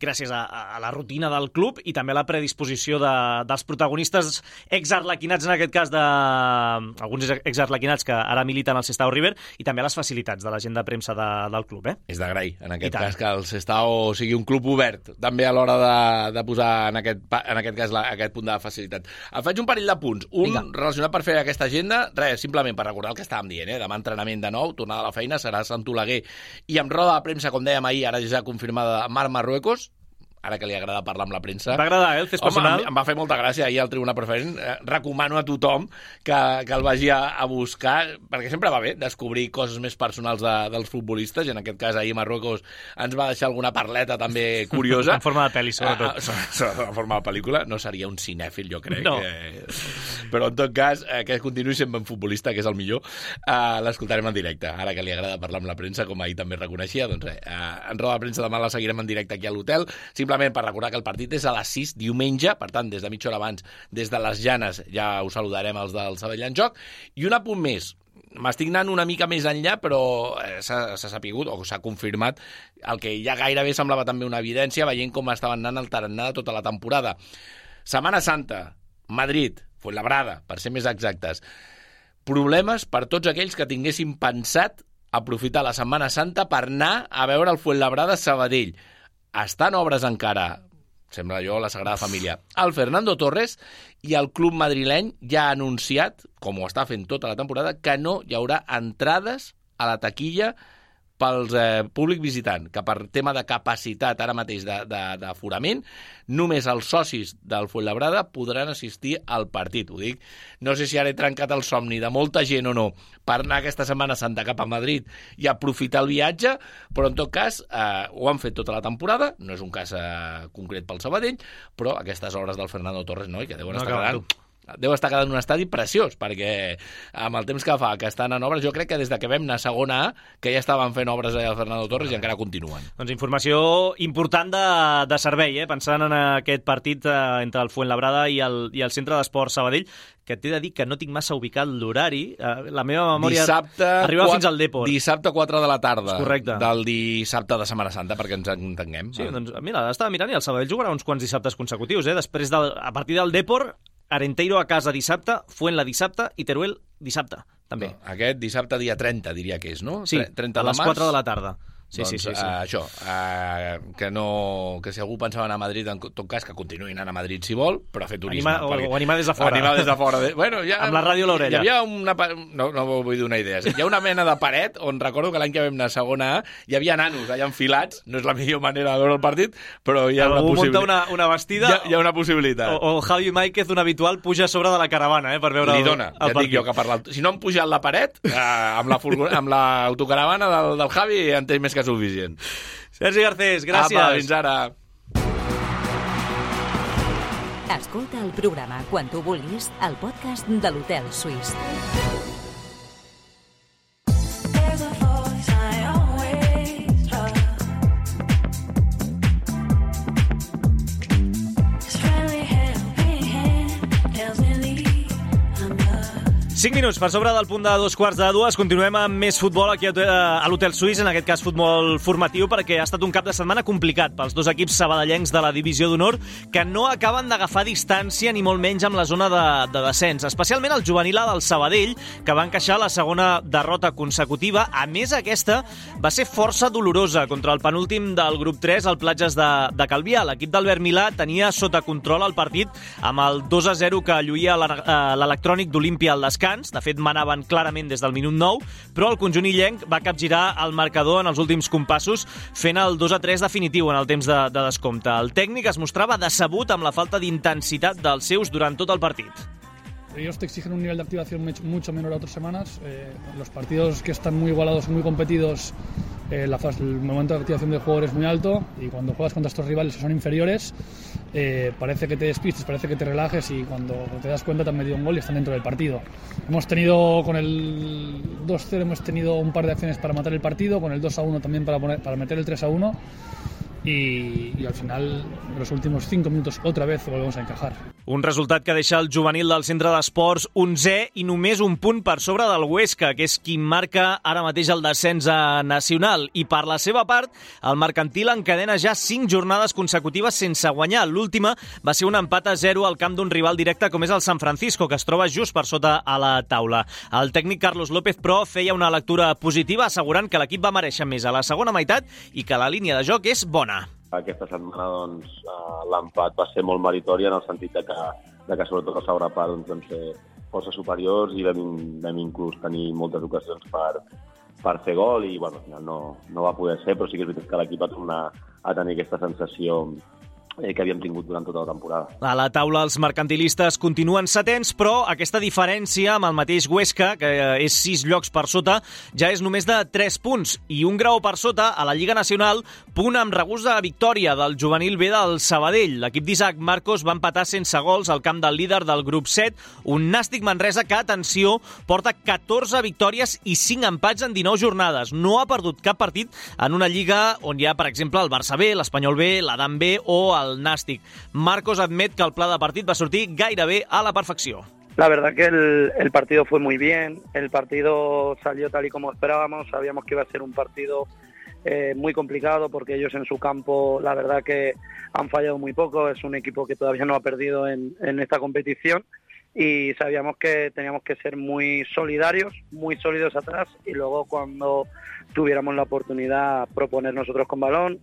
gràcies a, a la rutina del club i també a la predisposició de, dels protagonistes exarlequinats, en aquest cas, de alguns exarlequinats que ara militen al Sestao River i també a les facilitats de la gent de premsa de, del club. Eh? És d'agrair, en aquest cas, que el Sestao sigui un club obert, també a l'hora de, de posar en aquest, en aquest cas la, aquest punt de facilitat. Et faig un parell de punts. Un Vinga. relacionat per fer aquesta agenda, res, simplement per recordar el que estàvem dient, eh? Entrenament de nou, tornada a la feina, serà Sant Oleguer. I amb roda de premsa, com dèiem ahir, ara ja confirmada Mar Marruecos, ara que li agrada parlar amb la premsa. agradar, eh, el fes personal? Home, em, em va fer molta gràcia ahir al Tribuna Preferent. Eh, recomano a tothom que, que el vagi a, a buscar, perquè sempre va bé descobrir coses més personals de, dels futbolistes, i en aquest cas ahir Marruecos ens va deixar alguna parleta també curiosa. en forma de pel·li, sobretot. Uh, en forma de pel·lícula. No seria un cinèfil, jo crec. No. Que... Però, en tot cas, eh, que continuï sent un futbolista, que és el millor, uh, l'escoltarem en directe. Ara que li agrada parlar amb la premsa, com ahir també reconeixia, doncs res, uh, en roda de premsa demà la seguirem en directe aquí a l'hotel. Simplement simplement per recordar que el partit és a les 6 diumenge, per tant, des de mitja hora abans, des de les Llanes, ja us saludarem els del Sabell en joc. I un apunt més, m'estic anant una mica més enllà, però eh, s'ha sapigut, o s'ha confirmat, el que ja gairebé semblava també una evidència, veient com estaven anant el tarannà tota la temporada. Setmana Santa, Madrid, Fuenlabrada, per ser més exactes. Problemes per tots aquells que tinguessin pensat aprofitar la Setmana Santa per anar a veure el Fuenlabrada Sabadell. Estan obres encara sembla jo, la Sagrada Família. El Fernando Torres i el club madrileny ja ha anunciat, com ho està fent tota la temporada, que no hi haurà entrades a la taquilla pels eh, públic visitant, que per tema de capacitat ara mateix d'aforament, només els socis del Fuenlabrada podran assistir al partit. Ho dic, no sé si ara he trencat el somni de molta gent o no per anar aquesta Setmana Santa cap a Madrid i aprofitar el viatge, però en tot cas eh, ho han fet tota la temporada, no és un cas eh, concret pel Sabadell, però aquestes hores del Fernando Torres no, i que deuen no, estar quedant deu estar quedant un estadi preciós, perquè amb el temps que fa que estan en obres, jo crec que des de que vam anar a segona A, que ja estaven fent obres allà al Fernando Torres i encara continuen. Doncs informació important de, de servei, eh? pensant en aquest partit eh, entre el Fuentlabrada i el, i el Centre d'Esport Sabadell, que t'he de dir que no tinc massa ubicat l'horari. Eh, la meva memòria dissabte, arriba 4, fins al Depor. Dissabte 4 de la tarda. Correcte. Del dissabte de Setmana Santa, perquè ens entenguem. Sí, doncs mira, estava mirant i el Sabadell jugarà uns quants dissabtes consecutius. Eh? Després del, a partir del Depor Arenteiro a casa dissabte, Fuent la dissabte i Teruel dissabte, també. No, aquest dissabte dia 30 diria que és, no? Sí, 30 a les 4 de la tarda. Sí, doncs, sí, sí, sí. Uh, això, uh, que, no, que si algú pensava anar a Madrid, en tot cas, que continuï anant a Madrid si vol, però a fer turisme. Anima, o, o animar des de fora. Animar des de fora. Bueno, ja, Amb la ràdio a l'orella. Hi havia una... No, no vull dir una idea. Hi ha una mena de paret on recordo que l'any que vam anar a segona A hi havia nanos allà enfilats. No és la millor manera de veure el partit, però hi ha algú una possibilitat. una, una vestida... Hi ha, hi ha una possibilitat. O, o Javi Máiquez, un habitual, puja a sobre de la caravana eh, per veure Li dona, el, el ja partit. dic jo que per la... Si no han pujat la paret, eh, amb la, amb l'autocaravana del, del Javi en té més que suficient. Sergi Garcés, gràcies. Apa, fins ara. Escolta el programa quan tu vulguis al podcast de l'Hotel Suís. 5 minuts per sobre del punt de dos quarts de dues. Continuem amb més futbol aquí a l'Hotel Suís, en aquest cas futbol formatiu, perquè ha estat un cap de setmana complicat pels dos equips sabadellencs de la Divisió d'Honor que no acaben d'agafar distància ni molt menys amb la zona de, de descens. Especialment el juvenil del Sabadell, que va encaixar la segona derrota consecutiva. A més, aquesta va ser força dolorosa contra el penúltim del grup 3, al Platges de, de Calvià. L'equip d'Albert Milà tenia sota control el partit amb el 2 a 0 que lluïa l'electrònic d'Olímpia al descans descans. De fet, manaven clarament des del minut 9, però el conjunt illenc va capgirar el marcador en els últims compassos, fent el 2 a 3 definitiu en el temps de, de descompte. El tècnic es mostrava decebut amb la falta d'intensitat dels seus durant tot el partit. Ellos te exigen un nivel de activación mucho menor a otras semanas. Eh, los partidos que están muy igualados, muy competidos, eh, la fase, el momento de activación del jugador es muy alto y cuando juegas contra estos rivales que son inferiores, eh, parece que te despistes, parece que te relajes y cuando te das cuenta te han metido un gol y están dentro del partido. Hemos tenido con el 2-0 hemos tenido un par de acciones para matar el partido, con el 2-1 también para, poner, para meter el 3-1 y, y al final, en los últimos cinco minutos, otra vez volvemos a encajar. Un resultat que deixa el juvenil del centre d'esports 11 i només un punt per sobre del Huesca, que és qui marca ara mateix el descens a nacional. I per la seva part, el mercantil encadena ja 5 jornades consecutives sense guanyar. L'última va ser un empat a 0 al camp d'un rival directe com és el San Francisco, que es troba just per sota a la taula. El tècnic Carlos López, però, feia una lectura positiva assegurant que l'equip va mereixer més a la segona meitat i que la línia de joc és bona. Aquesta setmana doncs, uh, l'empat va ser molt meritori en el sentit de que, de que sobretot a segona part doncs, vam ser força superiors i vam, vam inclús tenir moltes ocasions per, per fer gol i bueno, al final no, no va poder ser, però sí que és veritat que l'equip va tornar a tenir aquesta sensació eh, que havíem tingut durant tota la temporada. A la taula els mercantilistes continuen setents, però aquesta diferència amb el mateix Huesca, que eh, és 6 llocs per sota, ja és només de 3 punts i un grau per sota a la Lliga Nacional, punt amb regust de victòria del juvenil B del Sabadell. L'equip d'Isaac Marcos va empatar sense gols al camp del líder del grup 7, un Nàstic Manresa que, atenció, porta 14 victòries i 5 empats en 19 jornades. No ha perdut cap partit en una lliga on hi ha, per exemple, el Barça B, l'Espanyol B, l'Adam B o el Nàstic. Marcos admet que el pla de partit va a la perfecció. La verdad que el, el, partido fue muy bien, el partido salió tal y como esperábamos, sabíamos que iba a ser un partido eh, muy complicado porque ellos en su campo la verdad que han fallado muy poco, es un equipo que todavía no ha perdido en, en esta competición y sabíamos que teníamos que ser muy solidarios, muy sólidos atrás y luego cuando tuviéramos la oportunidad proponer nosotros con balón,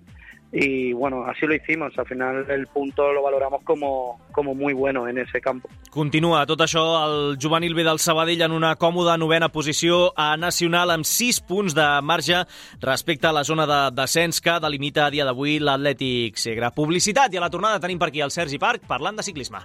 y bueno, así lo hicimos. Al final el punto lo valoramos como, como muy bueno en ese campo. Continua tot això el juvenil B del Sabadell en una còmoda novena posició a Nacional amb 6 punts de marge respecte a la zona de descens que delimita a dia d'avui l'Atlètic Segre. Publicitat i a la tornada tenim per aquí el Sergi Parc parlant de ciclisme.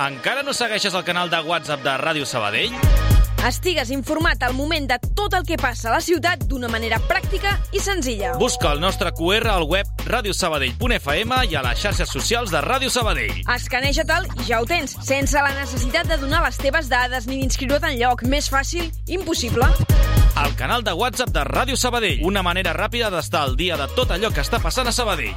Encara no segueixes el canal de WhatsApp de Ràdio Sabadell? Estigues informat al moment de tot el que passa a la ciutat d'una manera pràctica i senzilla. Busca el nostre QR al web radiosabadell.fm i a les xarxes socials de Ràdio Sabadell. Escaneja-te'l i ja ho tens, sense la necessitat de donar les teves dades ni d'inscriure't en lloc. Més fàcil, impossible. El canal de WhatsApp de Ràdio Sabadell. Una manera ràpida d'estar al dia de tot allò que està passant a Sabadell.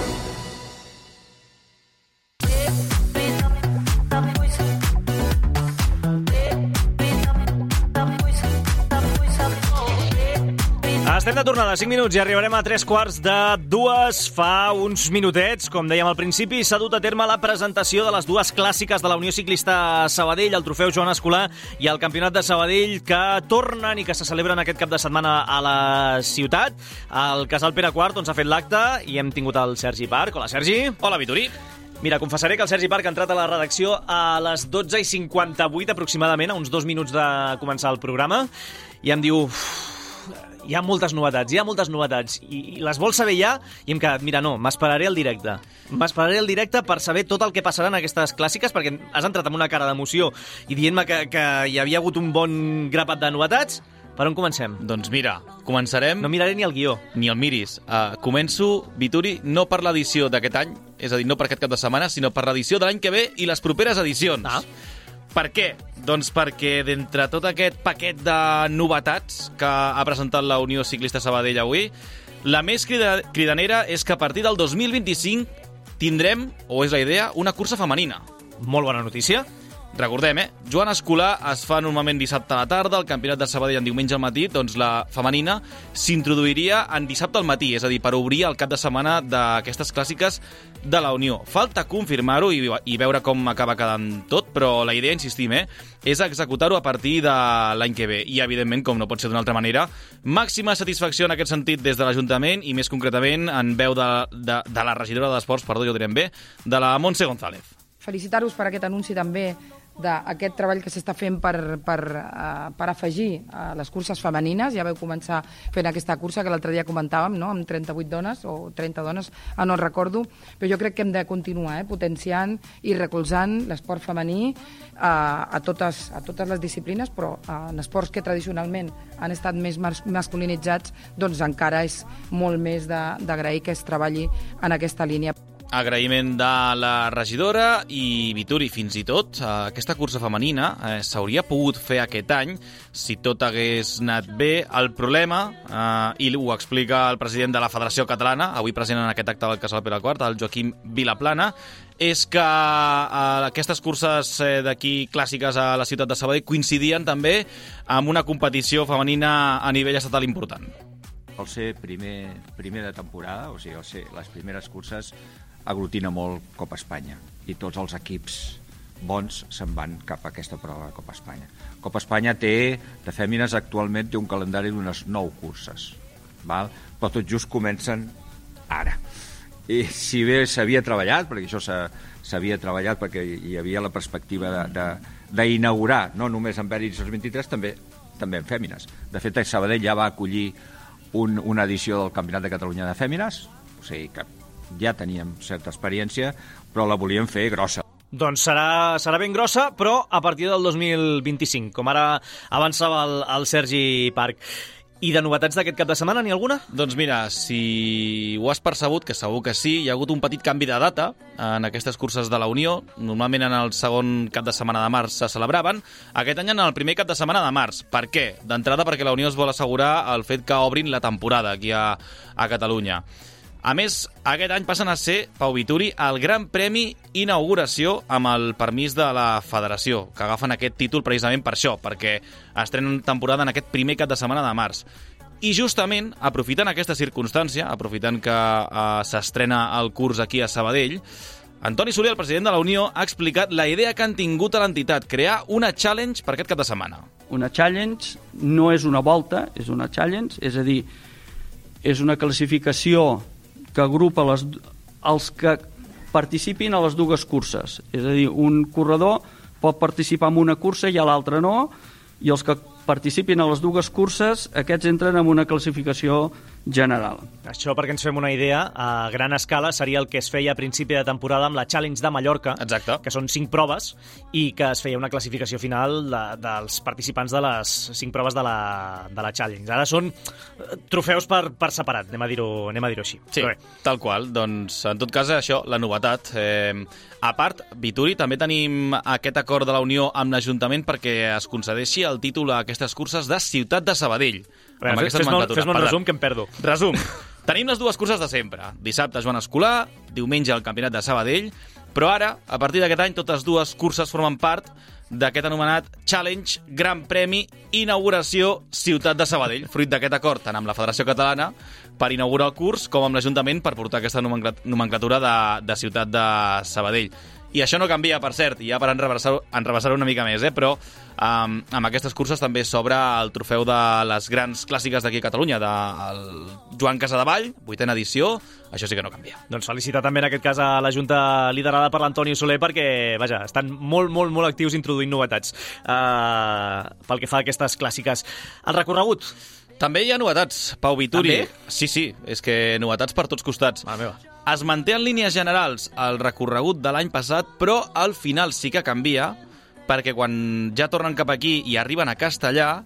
Estem de tornada, 5 minuts, i arribarem a tres quarts de dues. Fa uns minutets, com dèiem al principi, s'ha dut a terme la presentació de les dues clàssiques de la Unió Ciclista Sabadell, el trofeu Joan Escolar i el Campionat de Sabadell, que tornen i que se celebren aquest cap de setmana a la ciutat. El casal Pere IV doncs, ha fet l'acte i hem tingut el Sergi Parc. Hola, Sergi. Hola, Vitori. Mira, confessaré que el Sergi Parc ha entrat a la redacció a les 12 i 58 aproximadament, a uns dos minuts de començar el programa, i em diu hi ha moltes novetats, hi ha moltes novetats, i, i les vols saber ja, i hem quedat, mira, no, m'esperaré al directe. M'esperaré al directe per saber tot el que passarà en aquestes clàssiques, perquè has entrat amb una cara d'emoció i dient-me que, que hi havia hagut un bon grapat de novetats. Per on comencem? Doncs mira, començarem... No miraré ni el guió. Ni el miris. Uh, començo, Vituri, no per l'edició d'aquest any, és a dir, no per aquest cap de setmana, sinó per l'edició de l'any que ve i les properes edicions. Ah. Per què? Doncs perquè d'entre tot aquest paquet de novetats que ha presentat la Unió Ciclista Sabadell avui, la més crida cridanera és que a partir del 2025 tindrem, o és la idea, una cursa femenina. Molt bona notícia. Recordem, eh? Joan Escolar es fa normalment dissabte a la tarda, el Campionat de Sabadell en diumenge al matí, doncs la femenina s'introduiria en dissabte al matí, és a dir, per obrir el cap de setmana d'aquestes clàssiques de la Unió. Falta confirmar-ho i, i veure com acaba quedant tot, però la idea, insistim, eh, és executar-ho a partir de l'any que ve. I, evidentment, com no pot ser d'una altra manera, màxima satisfacció en aquest sentit des de l'Ajuntament i, més concretament, en veu de, de, de la regidora d'Esports, perdó, jo direm bé, de la Montse González. Felicitar-vos per aquest anunci també d'aquest treball que s'està fent per, per, uh, per afegir uh, les curses femenines. Ja vau començar fent aquesta cursa que l'altre dia comentàvem, no? amb 38 dones o 30 dones, ah, no recordo, però jo crec que hem de continuar eh? potenciant i recolzant l'esport femení uh, a, totes, a totes les disciplines, però uh, en esports que tradicionalment han estat més mas masculinitzats, doncs encara és molt més d'agrair que es treballi en aquesta línia agraïment de la regidora i Vituri, fins i tot, eh, aquesta cursa femenina eh, s'hauria pogut fer aquest any si tot hagués anat bé. El problema, eh, i ho explica el president de la Federació Catalana, avui present en aquest acte del Casal Pere IV, el Joaquim Vilaplana, és que eh, aquestes curses eh, d'aquí clàssiques a la ciutat de Sabadell coincidien també amb una competició femenina a nivell estatal important. Al ser primer, primer de temporada, o sigui, ser les primeres curses, aglutina molt Copa Espanya i tots els equips bons se'n van cap a aquesta prova de Copa Espanya. Copa Espanya té, de fèmines actualment, té un calendari d'unes nou curses, val? però tot just comencen ara. i si bé s'havia treballat, perquè això s'havia treballat perquè hi havia la perspectiva d'inaugurar, no només en Bèrids 23, també també en fèmines. De fet, Sabadell ja va acollir un, una edició del Campionat de Catalunya de Fèmines, o sigui que ja teníem certa experiència, però la volíem fer grossa. Doncs serà, serà ben grossa, però a partir del 2025, com ara avançava el, el Sergi Parc. I de novetats d'aquest cap de setmana, n'hi alguna? Doncs mira, si ho has percebut, que segur que sí, hi ha hagut un petit canvi de data en aquestes curses de la Unió. Normalment en el segon cap de setmana de març se celebraven. Aquest any en el primer cap de setmana de març. Per què? D'entrada perquè la Unió es vol assegurar el fet que obrin la temporada aquí a, a Catalunya. A més, aquest any passen a ser, Pau Vituri, el Gran Premi Inauguració amb el permís de la Federació, que agafen aquest títol precisament per això, perquè estrenen temporada en aquest primer cap de setmana de març. I justament, aprofitant aquesta circumstància, aprofitant que eh, s'estrena el curs aquí a Sabadell, Antoni Soler, el president de la Unió, ha explicat la idea que han tingut a l'entitat, crear una challenge per aquest cap de setmana. Una challenge no és una volta, és una challenge, és a dir, és una classificació que agrupa les, els que participin a les dues curses. És a dir, un corredor pot participar en una cursa i a l'altra no, i els que participin a les dues curses, aquests entren en una classificació general. Això, perquè ens fem una idea, a gran escala seria el que es feia a principi de temporada amb la Challenge de Mallorca, Exacte. que són cinc proves, i que es feia una classificació final de, dels participants de les cinc proves de la, de la Challenge. Ara són eh, trofeus per, per separat, anem a dir-ho dir, dir així. Sí, tal qual. Doncs, en tot cas, això, la novetat. Eh, a part, Vituri, també tenim aquest acord de la Unió amb l'Ajuntament perquè es concedeixi el títol a aquestes curses de Ciutat de Sabadell. Veure, Fes-me fes un resum que em perdo. Resum. Tenim les dues curses de sempre. Dissabte Joan Escolar, diumenge el Campionat de Sabadell, però ara, a partir d'aquest any, totes dues curses formen part d'aquest anomenat Challenge Gran Premi Inauguració Ciutat de Sabadell, fruit d'aquest acord tant amb la Federació Catalana per inaugurar el curs com amb l'Ajuntament per portar aquesta nomenclatura de, de Ciutat de Sabadell. I això no canvia, per cert, i ja per enrebaçar-ho una mica més, eh? però um, amb aquestes curses també s'obre el trofeu de les grans clàssiques d'aquí a Catalunya, del Joan Casadevall, vuitena edició, això sí que no canvia. Doncs felicitar també en aquest cas a la Junta liderada per l'Antoni Soler perquè, vaja, estan molt, molt, molt actius introduint novetats uh, pel que fa a aquestes clàssiques. El recorregut, també hi ha novetats, Pau Vituri. També? Sí, sí, és que novetats per tots costats. Mare meva. Es manté en línies generals el recorregut de l'any passat, però al final sí que canvia, perquè quan ja tornen cap aquí i arriben a Castellà,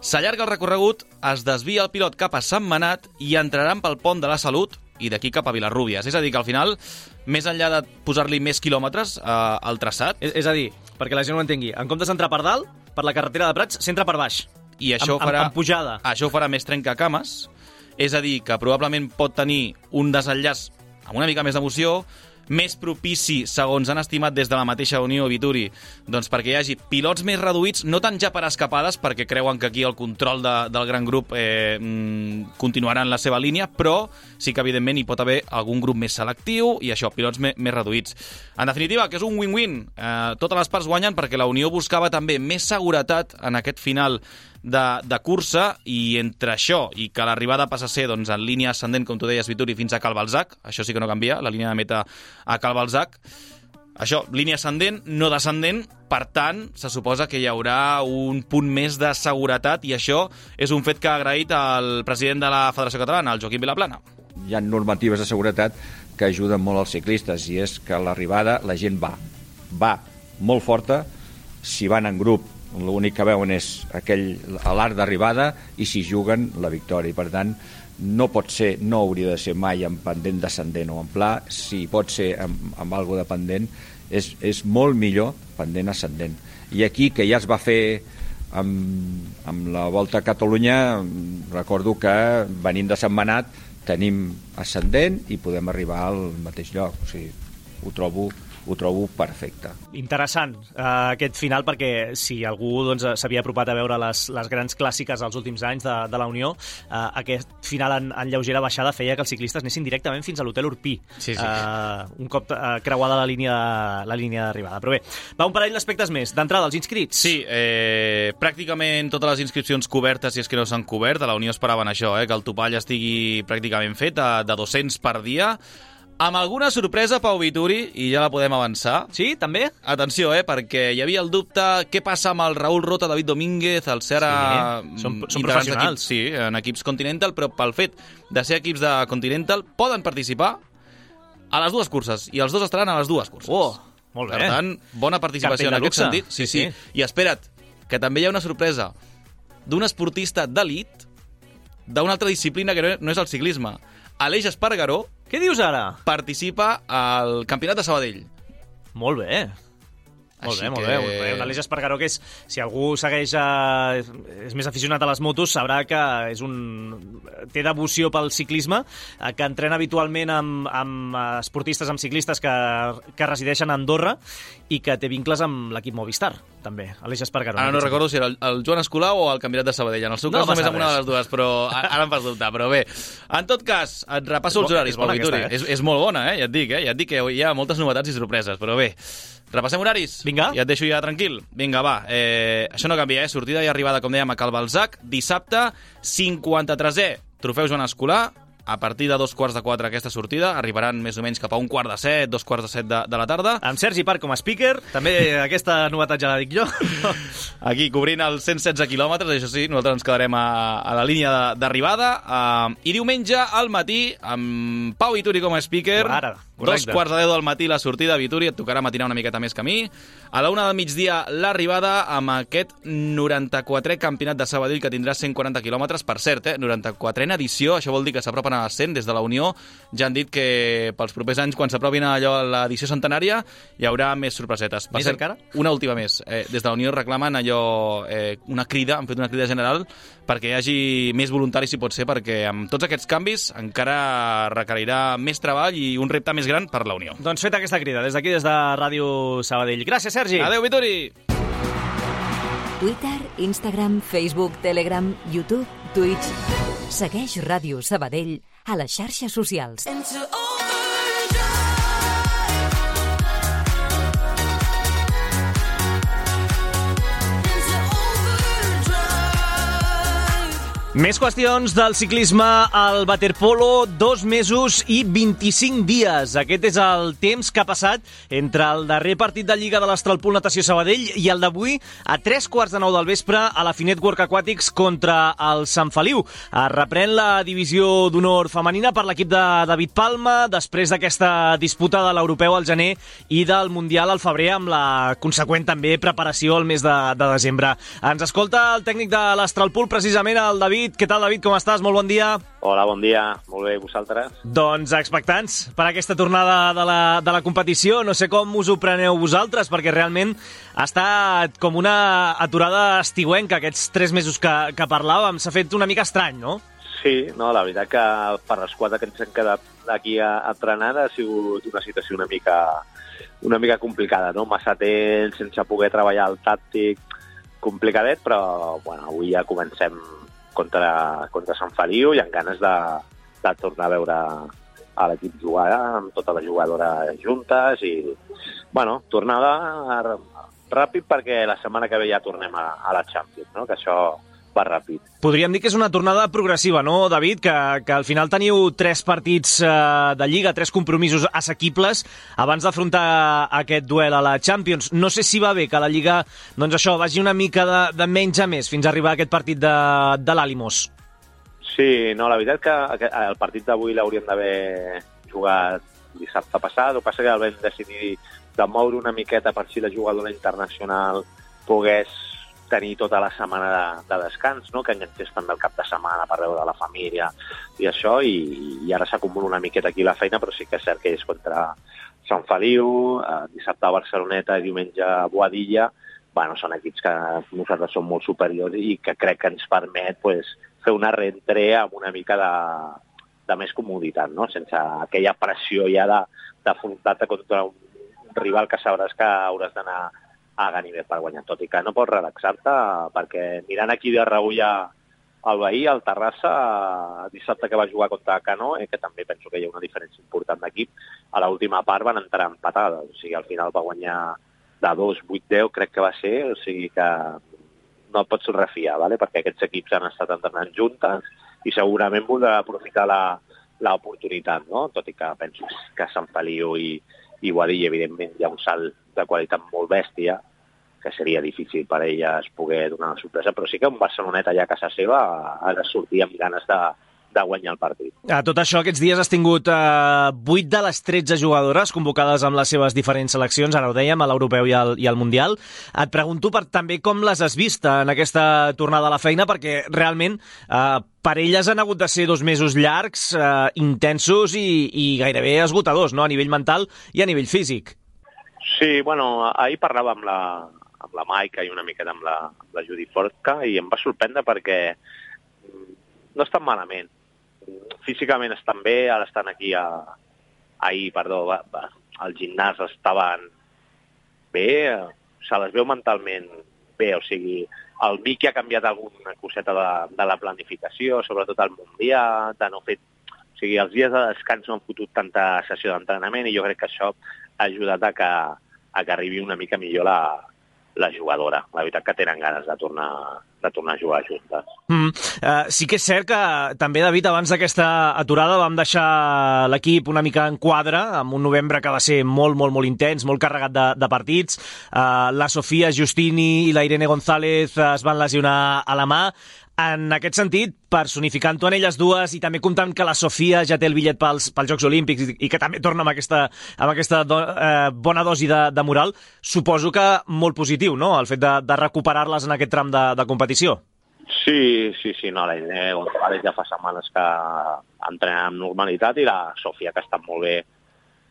s'allarga el recorregut, es desvia el pilot cap a Sant Manat i entraran pel pont de la Salut i d'aquí cap a Vilarrúbies. És a dir, que al final, més enllà de posar-li més quilòmetres eh, al traçat... És, és a dir, perquè la gent ho entengui, en comptes d'entrar per dalt, per la carretera de Prats, s'entra per baix. I això amb, farà, amb, amb pujada. Això farà més trencacames, és a dir, que probablement pot tenir un desenllaç amb una mica més d'emoció, més propici, segons han estimat des de la mateixa Unió Vituri, doncs perquè hi hagi pilots més reduïts, no tant ja per escapades, perquè creuen que aquí el control de, del gran grup eh, mm, continuarà en la seva línia, però sí que evidentment hi pot haver algun grup més selectiu i això, pilots me, més reduïts. En definitiva, que és un win-win. Eh, totes les parts guanyen perquè la Unió buscava també més seguretat en aquest final de, de cursa i entre això i que l'arribada passa a ser doncs, en línia ascendent, com tu deies, Vituri, fins a Cal Balzac, això sí que no canvia, la línia de meta a Cal Balzac, això, línia ascendent, no descendent, per tant, se suposa que hi haurà un punt més de seguretat i això és un fet que ha agraït el president de la Federació Catalana, el Joaquim Vilaplana. Hi ha normatives de seguretat que ajuden molt als ciclistes i és que l'arribada la gent va, va molt forta, si van en grup l'únic que veuen és aquell a l'arc d'arribada i si juguen la victòria. I per tant, no pot ser, no hauria de ser mai en pendent descendent o en pla, si pot ser amb, amb algo de pendent, és, és molt millor pendent ascendent. I aquí, que ja es va fer amb, amb la Volta a Catalunya, recordo que venint de Setmanat tenim ascendent i podem arribar al mateix lloc. O sigui, ho trobo ho trobo perfecte. Interessant uh, aquest final perquè si algú doncs, s'havia doncs, apropat a veure les, les grans clàssiques dels últims anys de, de la Unió, uh, aquest final en, en lleugera baixada feia que els ciclistes anessin directament fins a l'hotel Urpí. Sí, sí. Uh, un cop uh, creuada la línia, la línia d'arribada. Però bé, va un parell d'aspectes més. D'entrada, els inscrits. Sí, eh, pràcticament totes les inscripcions cobertes, si és que no s'han cobert, a la Unió esperaven això, eh, que el topall estigui pràcticament fet, de, de 200 per dia, Amb alguna sorpresa, Pau Vituri, i ja la podem avançar. Sí, també? Atenció, eh, perquè hi havia el dubte què passa amb el Raúl Rota, David Domínguez, el Serra... Sí, són- són professionals. Sí, en equips Continental, però pel fet de ser equips de Continental poden participar a les dues curses, i els dos estaran a les dues curses. Oh, molt bé. Per tant, bona participació en aquest luxe. sentit. Sí, Sí, sí. I espera't, que també hi ha una sorpresa d'un esportista d'elit d'una altra disciplina que no- no és el ciclisme. Aleix Espargaró Què dius ara? participa al Campionat de Sabadell. Molt bé. Molt Així bé, molt que- bé. Un, un Aleix Espargaró que és, si algú segueix, eh, és més aficionat a les motos, sabrà que és un, té devoció pel ciclisme, eh, que entrena habitualment amb, amb eh, esportistes, amb ciclistes que, que resideixen a Andorra i que té vincles amb l'equip Movistar, també, Aleix Espargaró. Ara no recordo si era el, el Joan Escolau o el Campionat de Sabadell. En el seu No cas només passa amb una de les dues, però a- ara em fas dubtar. Però bé, en tot cas, et repasso els horaris, Pau Vituri. eh? És, és molt bona, eh? Ja et dic, eh? Ja et dic que hi ha moltes novetats i sorpreses, però bé. Repassem horaris? Vinga. I et deixo ja tranquil. Vinga, va. Eh, això no canvia, eh? Sortida i arribada, com dèiem, a Cal Balzac. Dissabte, 53è, trofeu Joan Escolar. A partir de dos quarts de quatre aquesta sortida, arribaran més o menys cap a un quart de set, dos quarts de set de, de la tarda. Amb Sergi Parc com a speaker, també aquesta novetat ja la dic jo. Aquí, cobrint els 116 quilòmetres, això sí, nosaltres ens quedarem a, a la línia de- d'arribada. Uh, I diumenge, al matí, amb Pau Vituri com a speaker. Ara, dos correcte. quarts de deu del matí la sortida, Vituri, et tocarà matinar una miqueta més que a mi. A la una del migdia, l'arribada amb aquest 94è campionat de Sabadell que tindrà 140 quilòmetres. Per cert, eh, 94a edició, això vol dir que s'apropen a 100 des de la Unió. Ja han dit que pels propers anys, quan s'aprovin allò a l'edició centenària, hi haurà més sorpresetes. Per Més cert, encara? una última més. Eh, des de la Unió reclamen allò, eh, una crida, han fet una crida general perquè hi hagi més voluntaris, si pot ser, perquè amb tots aquests canvis encara requerirà més treball i un repte més gran per la Unió. Doncs feta aquesta crida, des d'aquí, des de Ràdio Sabadell. Gràcies, Sergi. Adéu, Vituri! Twitter, Instagram, Facebook, Telegram, YouTube, Twitch... Segueix Ràdio Sabadell a les xarxes socials. Més qüestions del ciclisme al waterpolo, dos mesos i 25 dies. Aquest és el temps que ha passat entre el darrer partit de Lliga de l'Astralpool Natació Sabadell i el d'avui a tres quarts de nou del vespre a la Finet Work Aquatics contra el Sant Feliu. Es reprèn la divisió d'honor femenina per l'equip de David Palma després d'aquesta disputa de l'Europeu al gener i del Mundial al febrer amb la conseqüent també preparació al mes de, de desembre. Ens escolta el tècnic de l'Astralpool, precisament el David. Què tal, David? Com estàs? Molt bon dia. Hola, bon dia. Molt bé, vosaltres? Doncs expectants per aquesta tornada de la, de la competició. No sé com us ho preneu vosaltres, perquè realment ha estat com una aturada estiuenca aquests tres mesos que, que parlàvem. S'ha fet una mica estrany, no? Sí, no, la veritat que per les quatre que ens hem quedat aquí a, a entrenar ha sigut una situació una mica, una mica complicada, no? Massa temps, sense poder treballar el tàctic, complicadet, però bueno, avui ja comencem contra, contra Sant Feliu i amb ganes de, de tornar a veure a l'equip jugar amb totes les jugadores juntes i, bueno, tornada ràpid perquè la setmana que ve ja tornem a, a la Champions, no? que això va ràpid. Podríem dir que és una tornada progressiva, no, David? Que, que al final teniu tres partits eh, de Lliga, tres compromisos assequibles abans d'afrontar aquest duel a la Champions. No sé si va bé que la Lliga, doncs això, vagi una mica de, de menys a més fins a arribar a aquest partit de, de l'Alimos. Sí, no, la veritat que el partit d'avui l'hauríem d'haver jugat dissabte passat, el que passa que el vam decidir de moure una miqueta per si la jugadora internacional pogués tenir tota la setmana de, de descans, no? que enganxés també el cap de setmana per veure la família i això, i, i ara s'acumula una miqueta aquí la feina, però sí que és cert que és contra Sant Feliu, eh, dissabte a Barceloneta i diumenge a Boadilla, bueno, són equips que nosaltres som molt superiors i que crec que ens permet pues, fer una reentré amb una mica de, de més comoditat, no? sense aquella pressió ja d'afrontar-te contra un rival que sabràs que hauràs d'anar a Ganivet per guanyar, tot i que no pots relaxar-te perquè mirant aquí de reull al veí, al Terrassa, dissabte que va jugar contra Cano, eh, que també penso que hi ha una diferència important d'equip, a l'última part van entrar empatades, o sigui, al final va guanyar de 2, 8, 10, crec que va ser, o sigui que no et pots refiar, ¿vale? perquè aquests equips han estat entrenant juntes i segurament voldrà aprofitar l'oportunitat, no? tot i que penso que Sant Feliu i, i Guadilla, evidentment, hi ha un salt de qualitat molt bèstia, que seria difícil per elles poder donar una sorpresa, però sí que un Barcelonet allà a casa seva ha de sortir amb ganes de, de guanyar el partit. A tot això, aquests dies has tingut eh, 8 de les 13 jugadores convocades amb les seves diferents seleccions, ara ho dèiem, a l'Europeu i, al, i al Mundial. Et pregunto per, també com les has vist en aquesta tornada a la feina, perquè realment eh, per elles han hagut de ser dos mesos llargs, eh, intensos i, i gairebé esgotadors, no? a nivell mental i a nivell físic. Sí, bueno, ahir parlava amb la, amb la Maica i una miqueta amb la, amb la Judy Forca i em va sorprendre perquè mm, no estan malament. Físicament estan bé, ara estan aquí a... ahir, perdó, va, va, al gimnàs estaven bé, se les veu mentalment bé, o sigui, el Vicky ha canviat alguna coseta de, de la planificació, sobretot al Mundial, de no fer... O sigui, els dies de descans no han fotut tanta sessió d'entrenament i jo crec que això ha ajudat a que, a que arribi una mica millor la, la jugadora. La veritat que tenen ganes de tornar, de tornar a jugar juntes. Mm, uh, sí que és cert que també, David, abans d'aquesta aturada vam deixar l'equip una mica en quadre, amb un novembre que va ser molt, molt, molt intens, molt carregat de, de partits. Uh, la Sofia Justini i la Irene González es van lesionar a la mà. En aquest sentit, personificant-ho en elles dues i també comptant que la Sofia ja té el bitllet pels, pels Jocs Olímpics i, i que també torna amb aquesta, amb aquesta do, eh, bona dosi de, de moral, suposo que molt positiu, no?, el fet de, de recuperar-les en aquest tram de, de competició. Sí, sí, sí, no, la idea González ja fa setmanes que entrena amb normalitat i la Sofia que està molt bé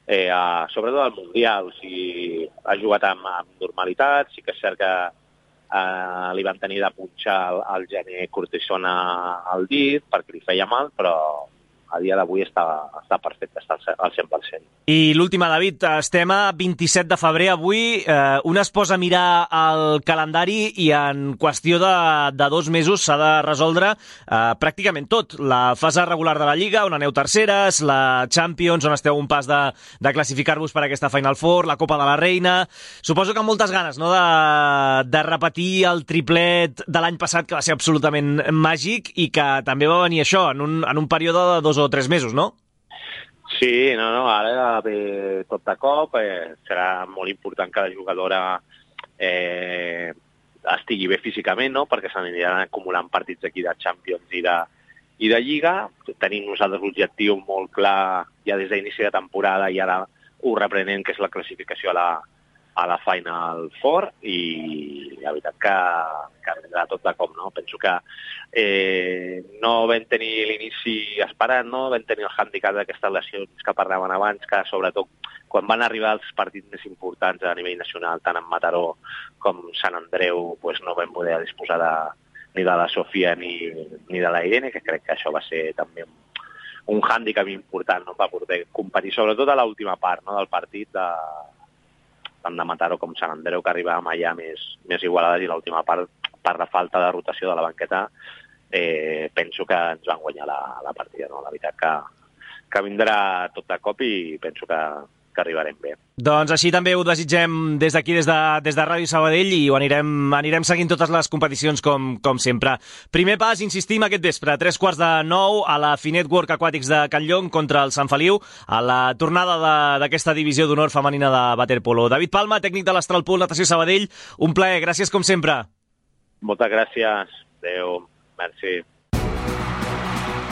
eh, a, sobretot al Mundial, o sigui, ha jugat amb, amb normalitat, sí que és cert que eh, li van tenir de punxar el, el gener cortisona al dit perquè li feia mal, però a dia d'avui està, està perfecte, està al 100%. I l'última, David, estem a 27 de febrer avui, eh, un es posa a mirar el calendari i en qüestió de, de dos mesos s'ha de resoldre eh, pràcticament tot. La fase regular de la Lliga, on aneu terceres, la Champions, on esteu un pas de, de classificar-vos per aquesta Final Four, la Copa de la Reina... Suposo que amb moltes ganes no? de, de repetir el triplet de l'any passat, que va ser absolutament màgic i que també va venir això, en un, en un període de dos o tres mesos, no? Sí, no, no, ara ve tot de cop, eh, serà molt important que la jugadora eh, estigui bé físicament, no?, perquè s'aniran acumulant partits aquí de Champions i de, i de Lliga. Tenim nosaltres l'objectiu molt clar ja des d'inici de temporada i ara ho reprenem, que és la classificació a la, a la Final Four i la veritat que, que vindrà tot de com, no? Penso que eh, no vam tenir l'inici esperat, no? Vam tenir el hàndicap d'aquestes lesions que parlaven abans, que sobretot quan van arribar els partits més importants a nivell nacional, tant en Mataró com Sant Andreu, pues no vam poder disposar de, ni de la Sofia ni, ni de la Irene, que crec que això va ser també un, un hàndicap important no? per poder competir, sobretot a l'última part no? del partit, de, tant de Mataró com Sant Andreu, que arribàvem allà més, més igualades i l'última part, per la falta de rotació de la banqueta, eh, penso que ens van guanyar la, la partida. No? La veritat que, que vindrà tot de cop i penso que, que arribarem bé. Doncs així també ho desitgem des d'aquí, des, de, des de Ràdio Sabadell, i ho anirem, anirem seguint totes les competicions com, com sempre. Primer pas, insistim, aquest vespre, a tres quarts de nou, a la Finet Work Aquàtics de Canllong contra el Sant Feliu, a la tornada d'aquesta divisió d'honor femenina de Waterpolo. David Palma, tècnic de l'Astralpool Natació Sabadell, un plaer, gràcies com sempre. Moltes gràcies. Adéu. Merci.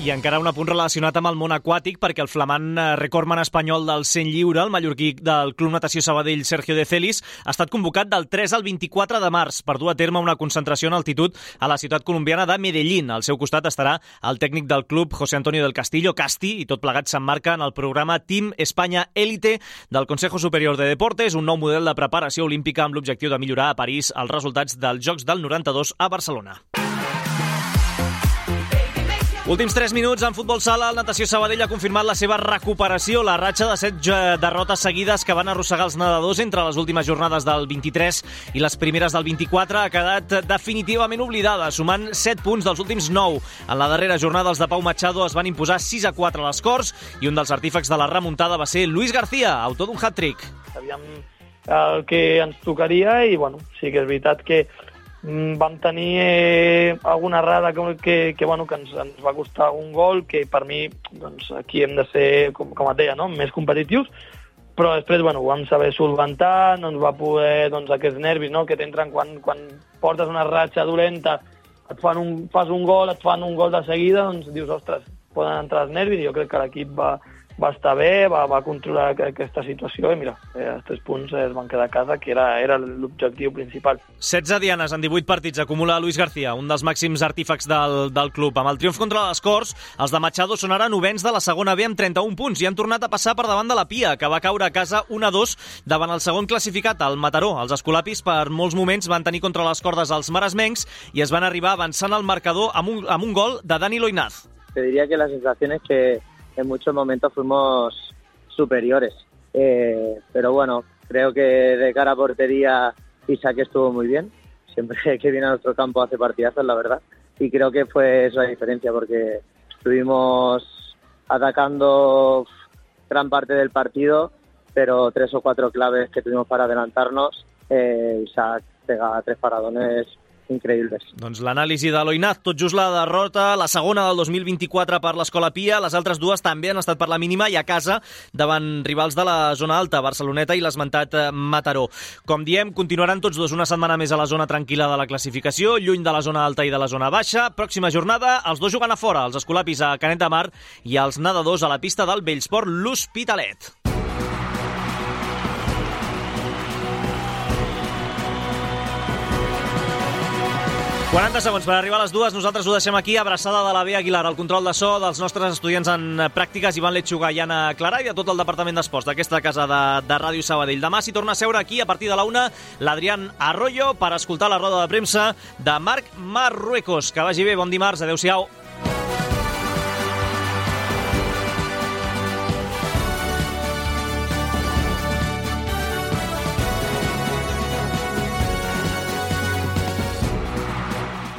I encara un apunt relacionat amb el món aquàtic, perquè el flamant eh, recordman espanyol del 100 lliure, el mallorquí del Club Natació Sabadell, Sergio de Celis, ha estat convocat del 3 al 24 de març per dur a terme una concentració en altitud a la ciutat colombiana de Medellín. Al seu costat estarà el tècnic del club, José Antonio del Castillo, Casti, i tot plegat s'emmarca en el programa Team Espanya Élite del Consejo Superior de Deportes, un nou model de preparació olímpica amb l'objectiu de millorar a París els resultats dels Jocs del 92 a Barcelona. Últims 3 minuts en futbol sala, el Natació Sabadell ha confirmat la seva recuperació. La ratxa de 7 derrotes seguides que van arrossegar els nedadors entre les últimes jornades del 23 i les primeres del 24 ha quedat definitivament oblidada, sumant 7 punts dels últims 9. En la darrera jornada els de Pau Machado es van imposar 6 a 4 a les Corts i un dels artífecs de la remuntada va ser Luis García, autor d'un hat-trick. Sabíem el que ens tocaria i bueno, sí que és veritat que Vam tenir eh, alguna errada que, que, que, bueno, que ens, ens va costar un gol, que per mi doncs, aquí hem de ser, com, com et deia, no? més competitius, però després bueno, ho vam saber solventar, no ens va poder doncs, aquests nervis no? que t'entren quan, quan portes una ratxa dolenta, et fan un, fas un gol, et fan un gol de seguida, doncs dius, ostres, poden entrar els nervis i jo crec que l'equip va, va estar bé, va, va controlar aquesta situació i mira, eh, els tres punts es van quedar a casa, que era, era l'objectiu principal. 16 dianes en 18 partits acumula Luis García, un dels màxims artífecs del, del club. Amb el triomf contra les Corts, els de Machado són ara novens de la segona B amb 31 punts i han tornat a passar per davant de la Pia, que va caure a casa 1-2 davant el segon classificat, el Mataró. Els escolapis per molts moments van tenir contra les cordes els maresmencs i es van arribar avançant al marcador amb un, amb un gol de Dani Loinaz. Te diría que la sensación es que en muchos momentos fuimos superiores. Eh, pero bueno, creo que de cara a portería Isaac estuvo muy bien. Siempre que viene a nuestro campo hace partidazos, la verdad. Y creo que fue eso la diferencia porque estuvimos atacando gran parte del partido, pero tres o cuatro claves que tuvimos para adelantarnos. Eh, Isaac pega tres paradones increïbles. Doncs l'anàlisi de l'Oinaz, tot just la derrota, la segona del 2024 per l'Escola Pia, les altres dues també han estat per la mínima i a casa davant rivals de la zona alta, Barceloneta i l'esmentat eh, Mataró. Com diem, continuaran tots dos una setmana més a la zona tranquil·la de la classificació, lluny de la zona alta i de la zona baixa. Pròxima jornada, els dos jugant a fora, els escolapis a Canet de Mar i els nedadors a la pista del Bellsport l'Hospitalet. 40 segons per arribar a les dues. Nosaltres ho deixem aquí. Abraçada de la Bea Aguilar, el control de so dels nostres estudiants en pràctiques, Ivan Letxuga i Anna Clara, i de tot el Departament d'Esports d'aquesta casa de, de Ràdio Sabadell. Demà s'hi torna a seure aquí, a partir de la una, l'Adrián Arroyo, per escoltar la roda de premsa de Marc Marruecos. Que vagi bé, bon dimarts, adeu-siau.